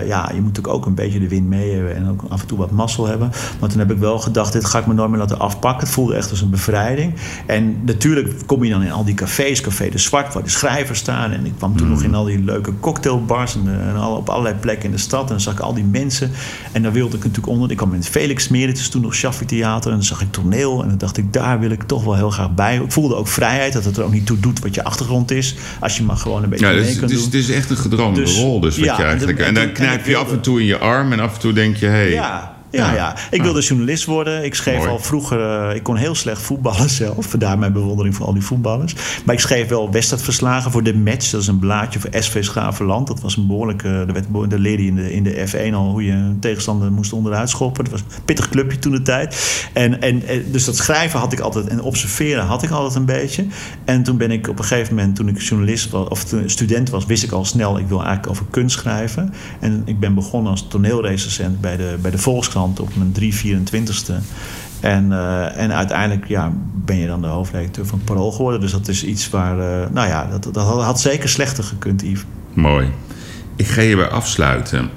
ja, je moet natuurlijk ook een beetje de wind mee hebben en ook af en toe wat mazzel hebben. Maar toen heb ik wel gedacht, dit ga ik me nooit meer laten afpakken. Het voelde echt als een bevrijding. En natuurlijk kom je dan in al die cafés, Café de Zwart, waar de schrijvers staan. En ik kwam toen nog in al die leuke cocktailbars en, eh, en al, op allerlei plekken in de stad. En dan zag ik al die mensen. En daar wilde ik natuurlijk onder. Ik kwam in het Felix Meritus, toen nog Shaffi Theater. En dan zag ik toneel. En dan dacht ik, daar wil ik toch wel heel graag bij. Ik voelde ook vrijheid, dat het er ook niet toe doet wat je achtergrond is. Als je maar gewoon een beetje Ja, mee dus, kan dus doen. het is echt een gedroomde Dus- rol. Dus wat ja, je eigenlijk, en dan knijp je af en toe in je arm en af en toe denk je... Hey, Ja, ja, Ja. Ik wilde journalist worden. Ik schreef Mooi. al vroeger... eh, ik kon heel slecht voetballen zelf. Vandaar mijn bewondering voor al die voetballers. Maar ik schreef wel wedstrijdverslagen voor de Match. Dat is een blaadje voor SV Schavenland. Dat was een behoorlijke... Werd behoorlijk- daar leerde je in de, in de F1 al hoe je een tegenstander moest onderuit schoppen. Dat was een pittig clubje toen de tijd. En, en, en- dus dat schrijven had ik altijd... En observeren had ik altijd een beetje. En toen ben ik op een gegeven moment... Toen ik journalist was, of student was... wist ik al snel... Ik wil eigenlijk over kunst schrijven. En ik ben begonnen als toneelrecensent bij de, bij de Volkskrant op mijn 324ste. En, eh, en uiteindelijk ja, ben je dan de hoofdredacteur van het Parool geworden. Dus dat is iets waar... eh, nou ja, dat, dat had, zeker slechter gekund, Yves. Mooi. Ik ga je bij afsluiten.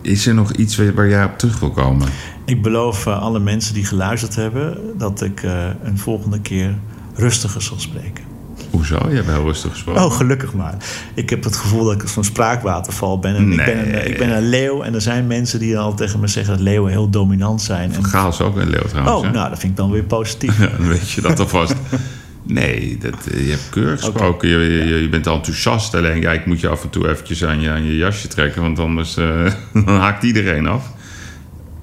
Is er nog iets waar jij op terug wil komen? Ik beloof eh, alle mensen die geluisterd hebben... dat ik een volgende keer rustiger zal spreken. Hoezo? Je hebt heel rustig gesproken. Oh, gelukkig maar. Ik heb het gevoel dat ik zo'n spraakwaterval ben. En ik, ben een, ik ben een leeuw en er zijn mensen die al tegen me zeggen... dat leeuwen heel dominant zijn. En, Gaal is ook een leeuw trouwens. oh, hè? nou, dat vind ik dan weer positief. Ja, dan weet je dat alvast. Nee, dat, eh, je hebt keurig gesproken. Je, je, je bent enthousiast. Alleen ja, ik moet je af en toe eventjes aan je, aan je jasje trekken. Want anders eh, dan haakt iedereen af.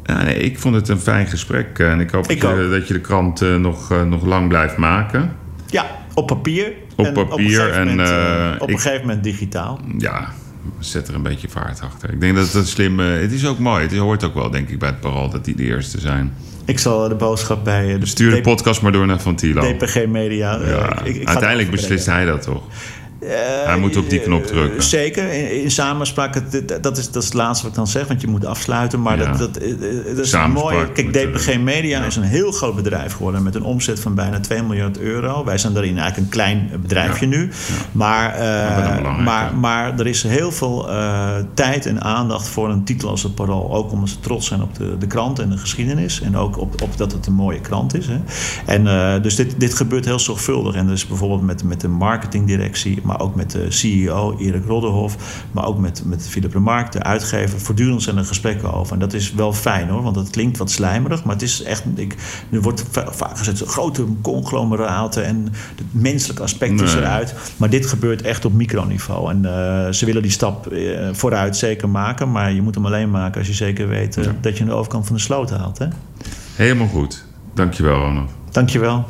Ja, nee, ik vond het een fijn gesprek. eh, En ik hoop Ik dat, je, ook. dat je de krant nog, nog lang blijft maken. Ja, op papier. Op En een papier gegeven en, moment, eh, eh, op ik- een gegeven moment digitaal. Ja, zet er een beetje vaart achter. Ik denk dat het een slim... eh, het is ook mooi. Het hoort ook wel, denk ik, bij het parool dat die de eerste zijn. Ik zal de boodschap bij eh, de Stuur de podcast maar door naar Van Tilo. DPG Media. eh, Ja, ik- ik- ik ga het uiteindelijk beslist hij dat toch? Eh, Hij moet op die knop eh, drukken. Zeker, in, in samenspraak. het- Dat is, dat is het laatste wat ik dan zeg, want je moet afsluiten. Maar Ja. dat, dat, eh, dat is mooi. Kijk, DPG Media ja. is een heel groot bedrijf geworden met een omzet van bijna 2 miljard euro. Wij zijn daarin eigenlijk een klein bedrijfje nu. Maar, Maar maar, er is heel veel tijd en aandacht voor een titel als het Parool. Ook omdat ze trots zijn op de, de krant en de geschiedenis. En ook op, op dat het een mooie krant is. Hè. En, dus dit, dit gebeurt heel zorgvuldig. En dus bijvoorbeeld met, met de marketingdirectie, maar ook met de CEO Erik Rodderhof. Maar ook met, met Philip Remark, de uitgever. Voortdurend zijn er gesprekken over. En dat is wel fijn hoor, want dat klinkt wat slijmerig. Maar het is echt, ik, er wordt va- vaak gezegd, zo'n grote conglomeraten. En het menselijke aspect is eruit. Maar dit gebeurt echt op microniveau. En eh, ze willen die stap eh, vooruit zeker maken. Maar je moet hem alleen maken als je zeker weet eh, dat je aan de overkant van de sloot haalt. Hè? Helemaal goed. Dankjewel, Ronald. Dankjewel.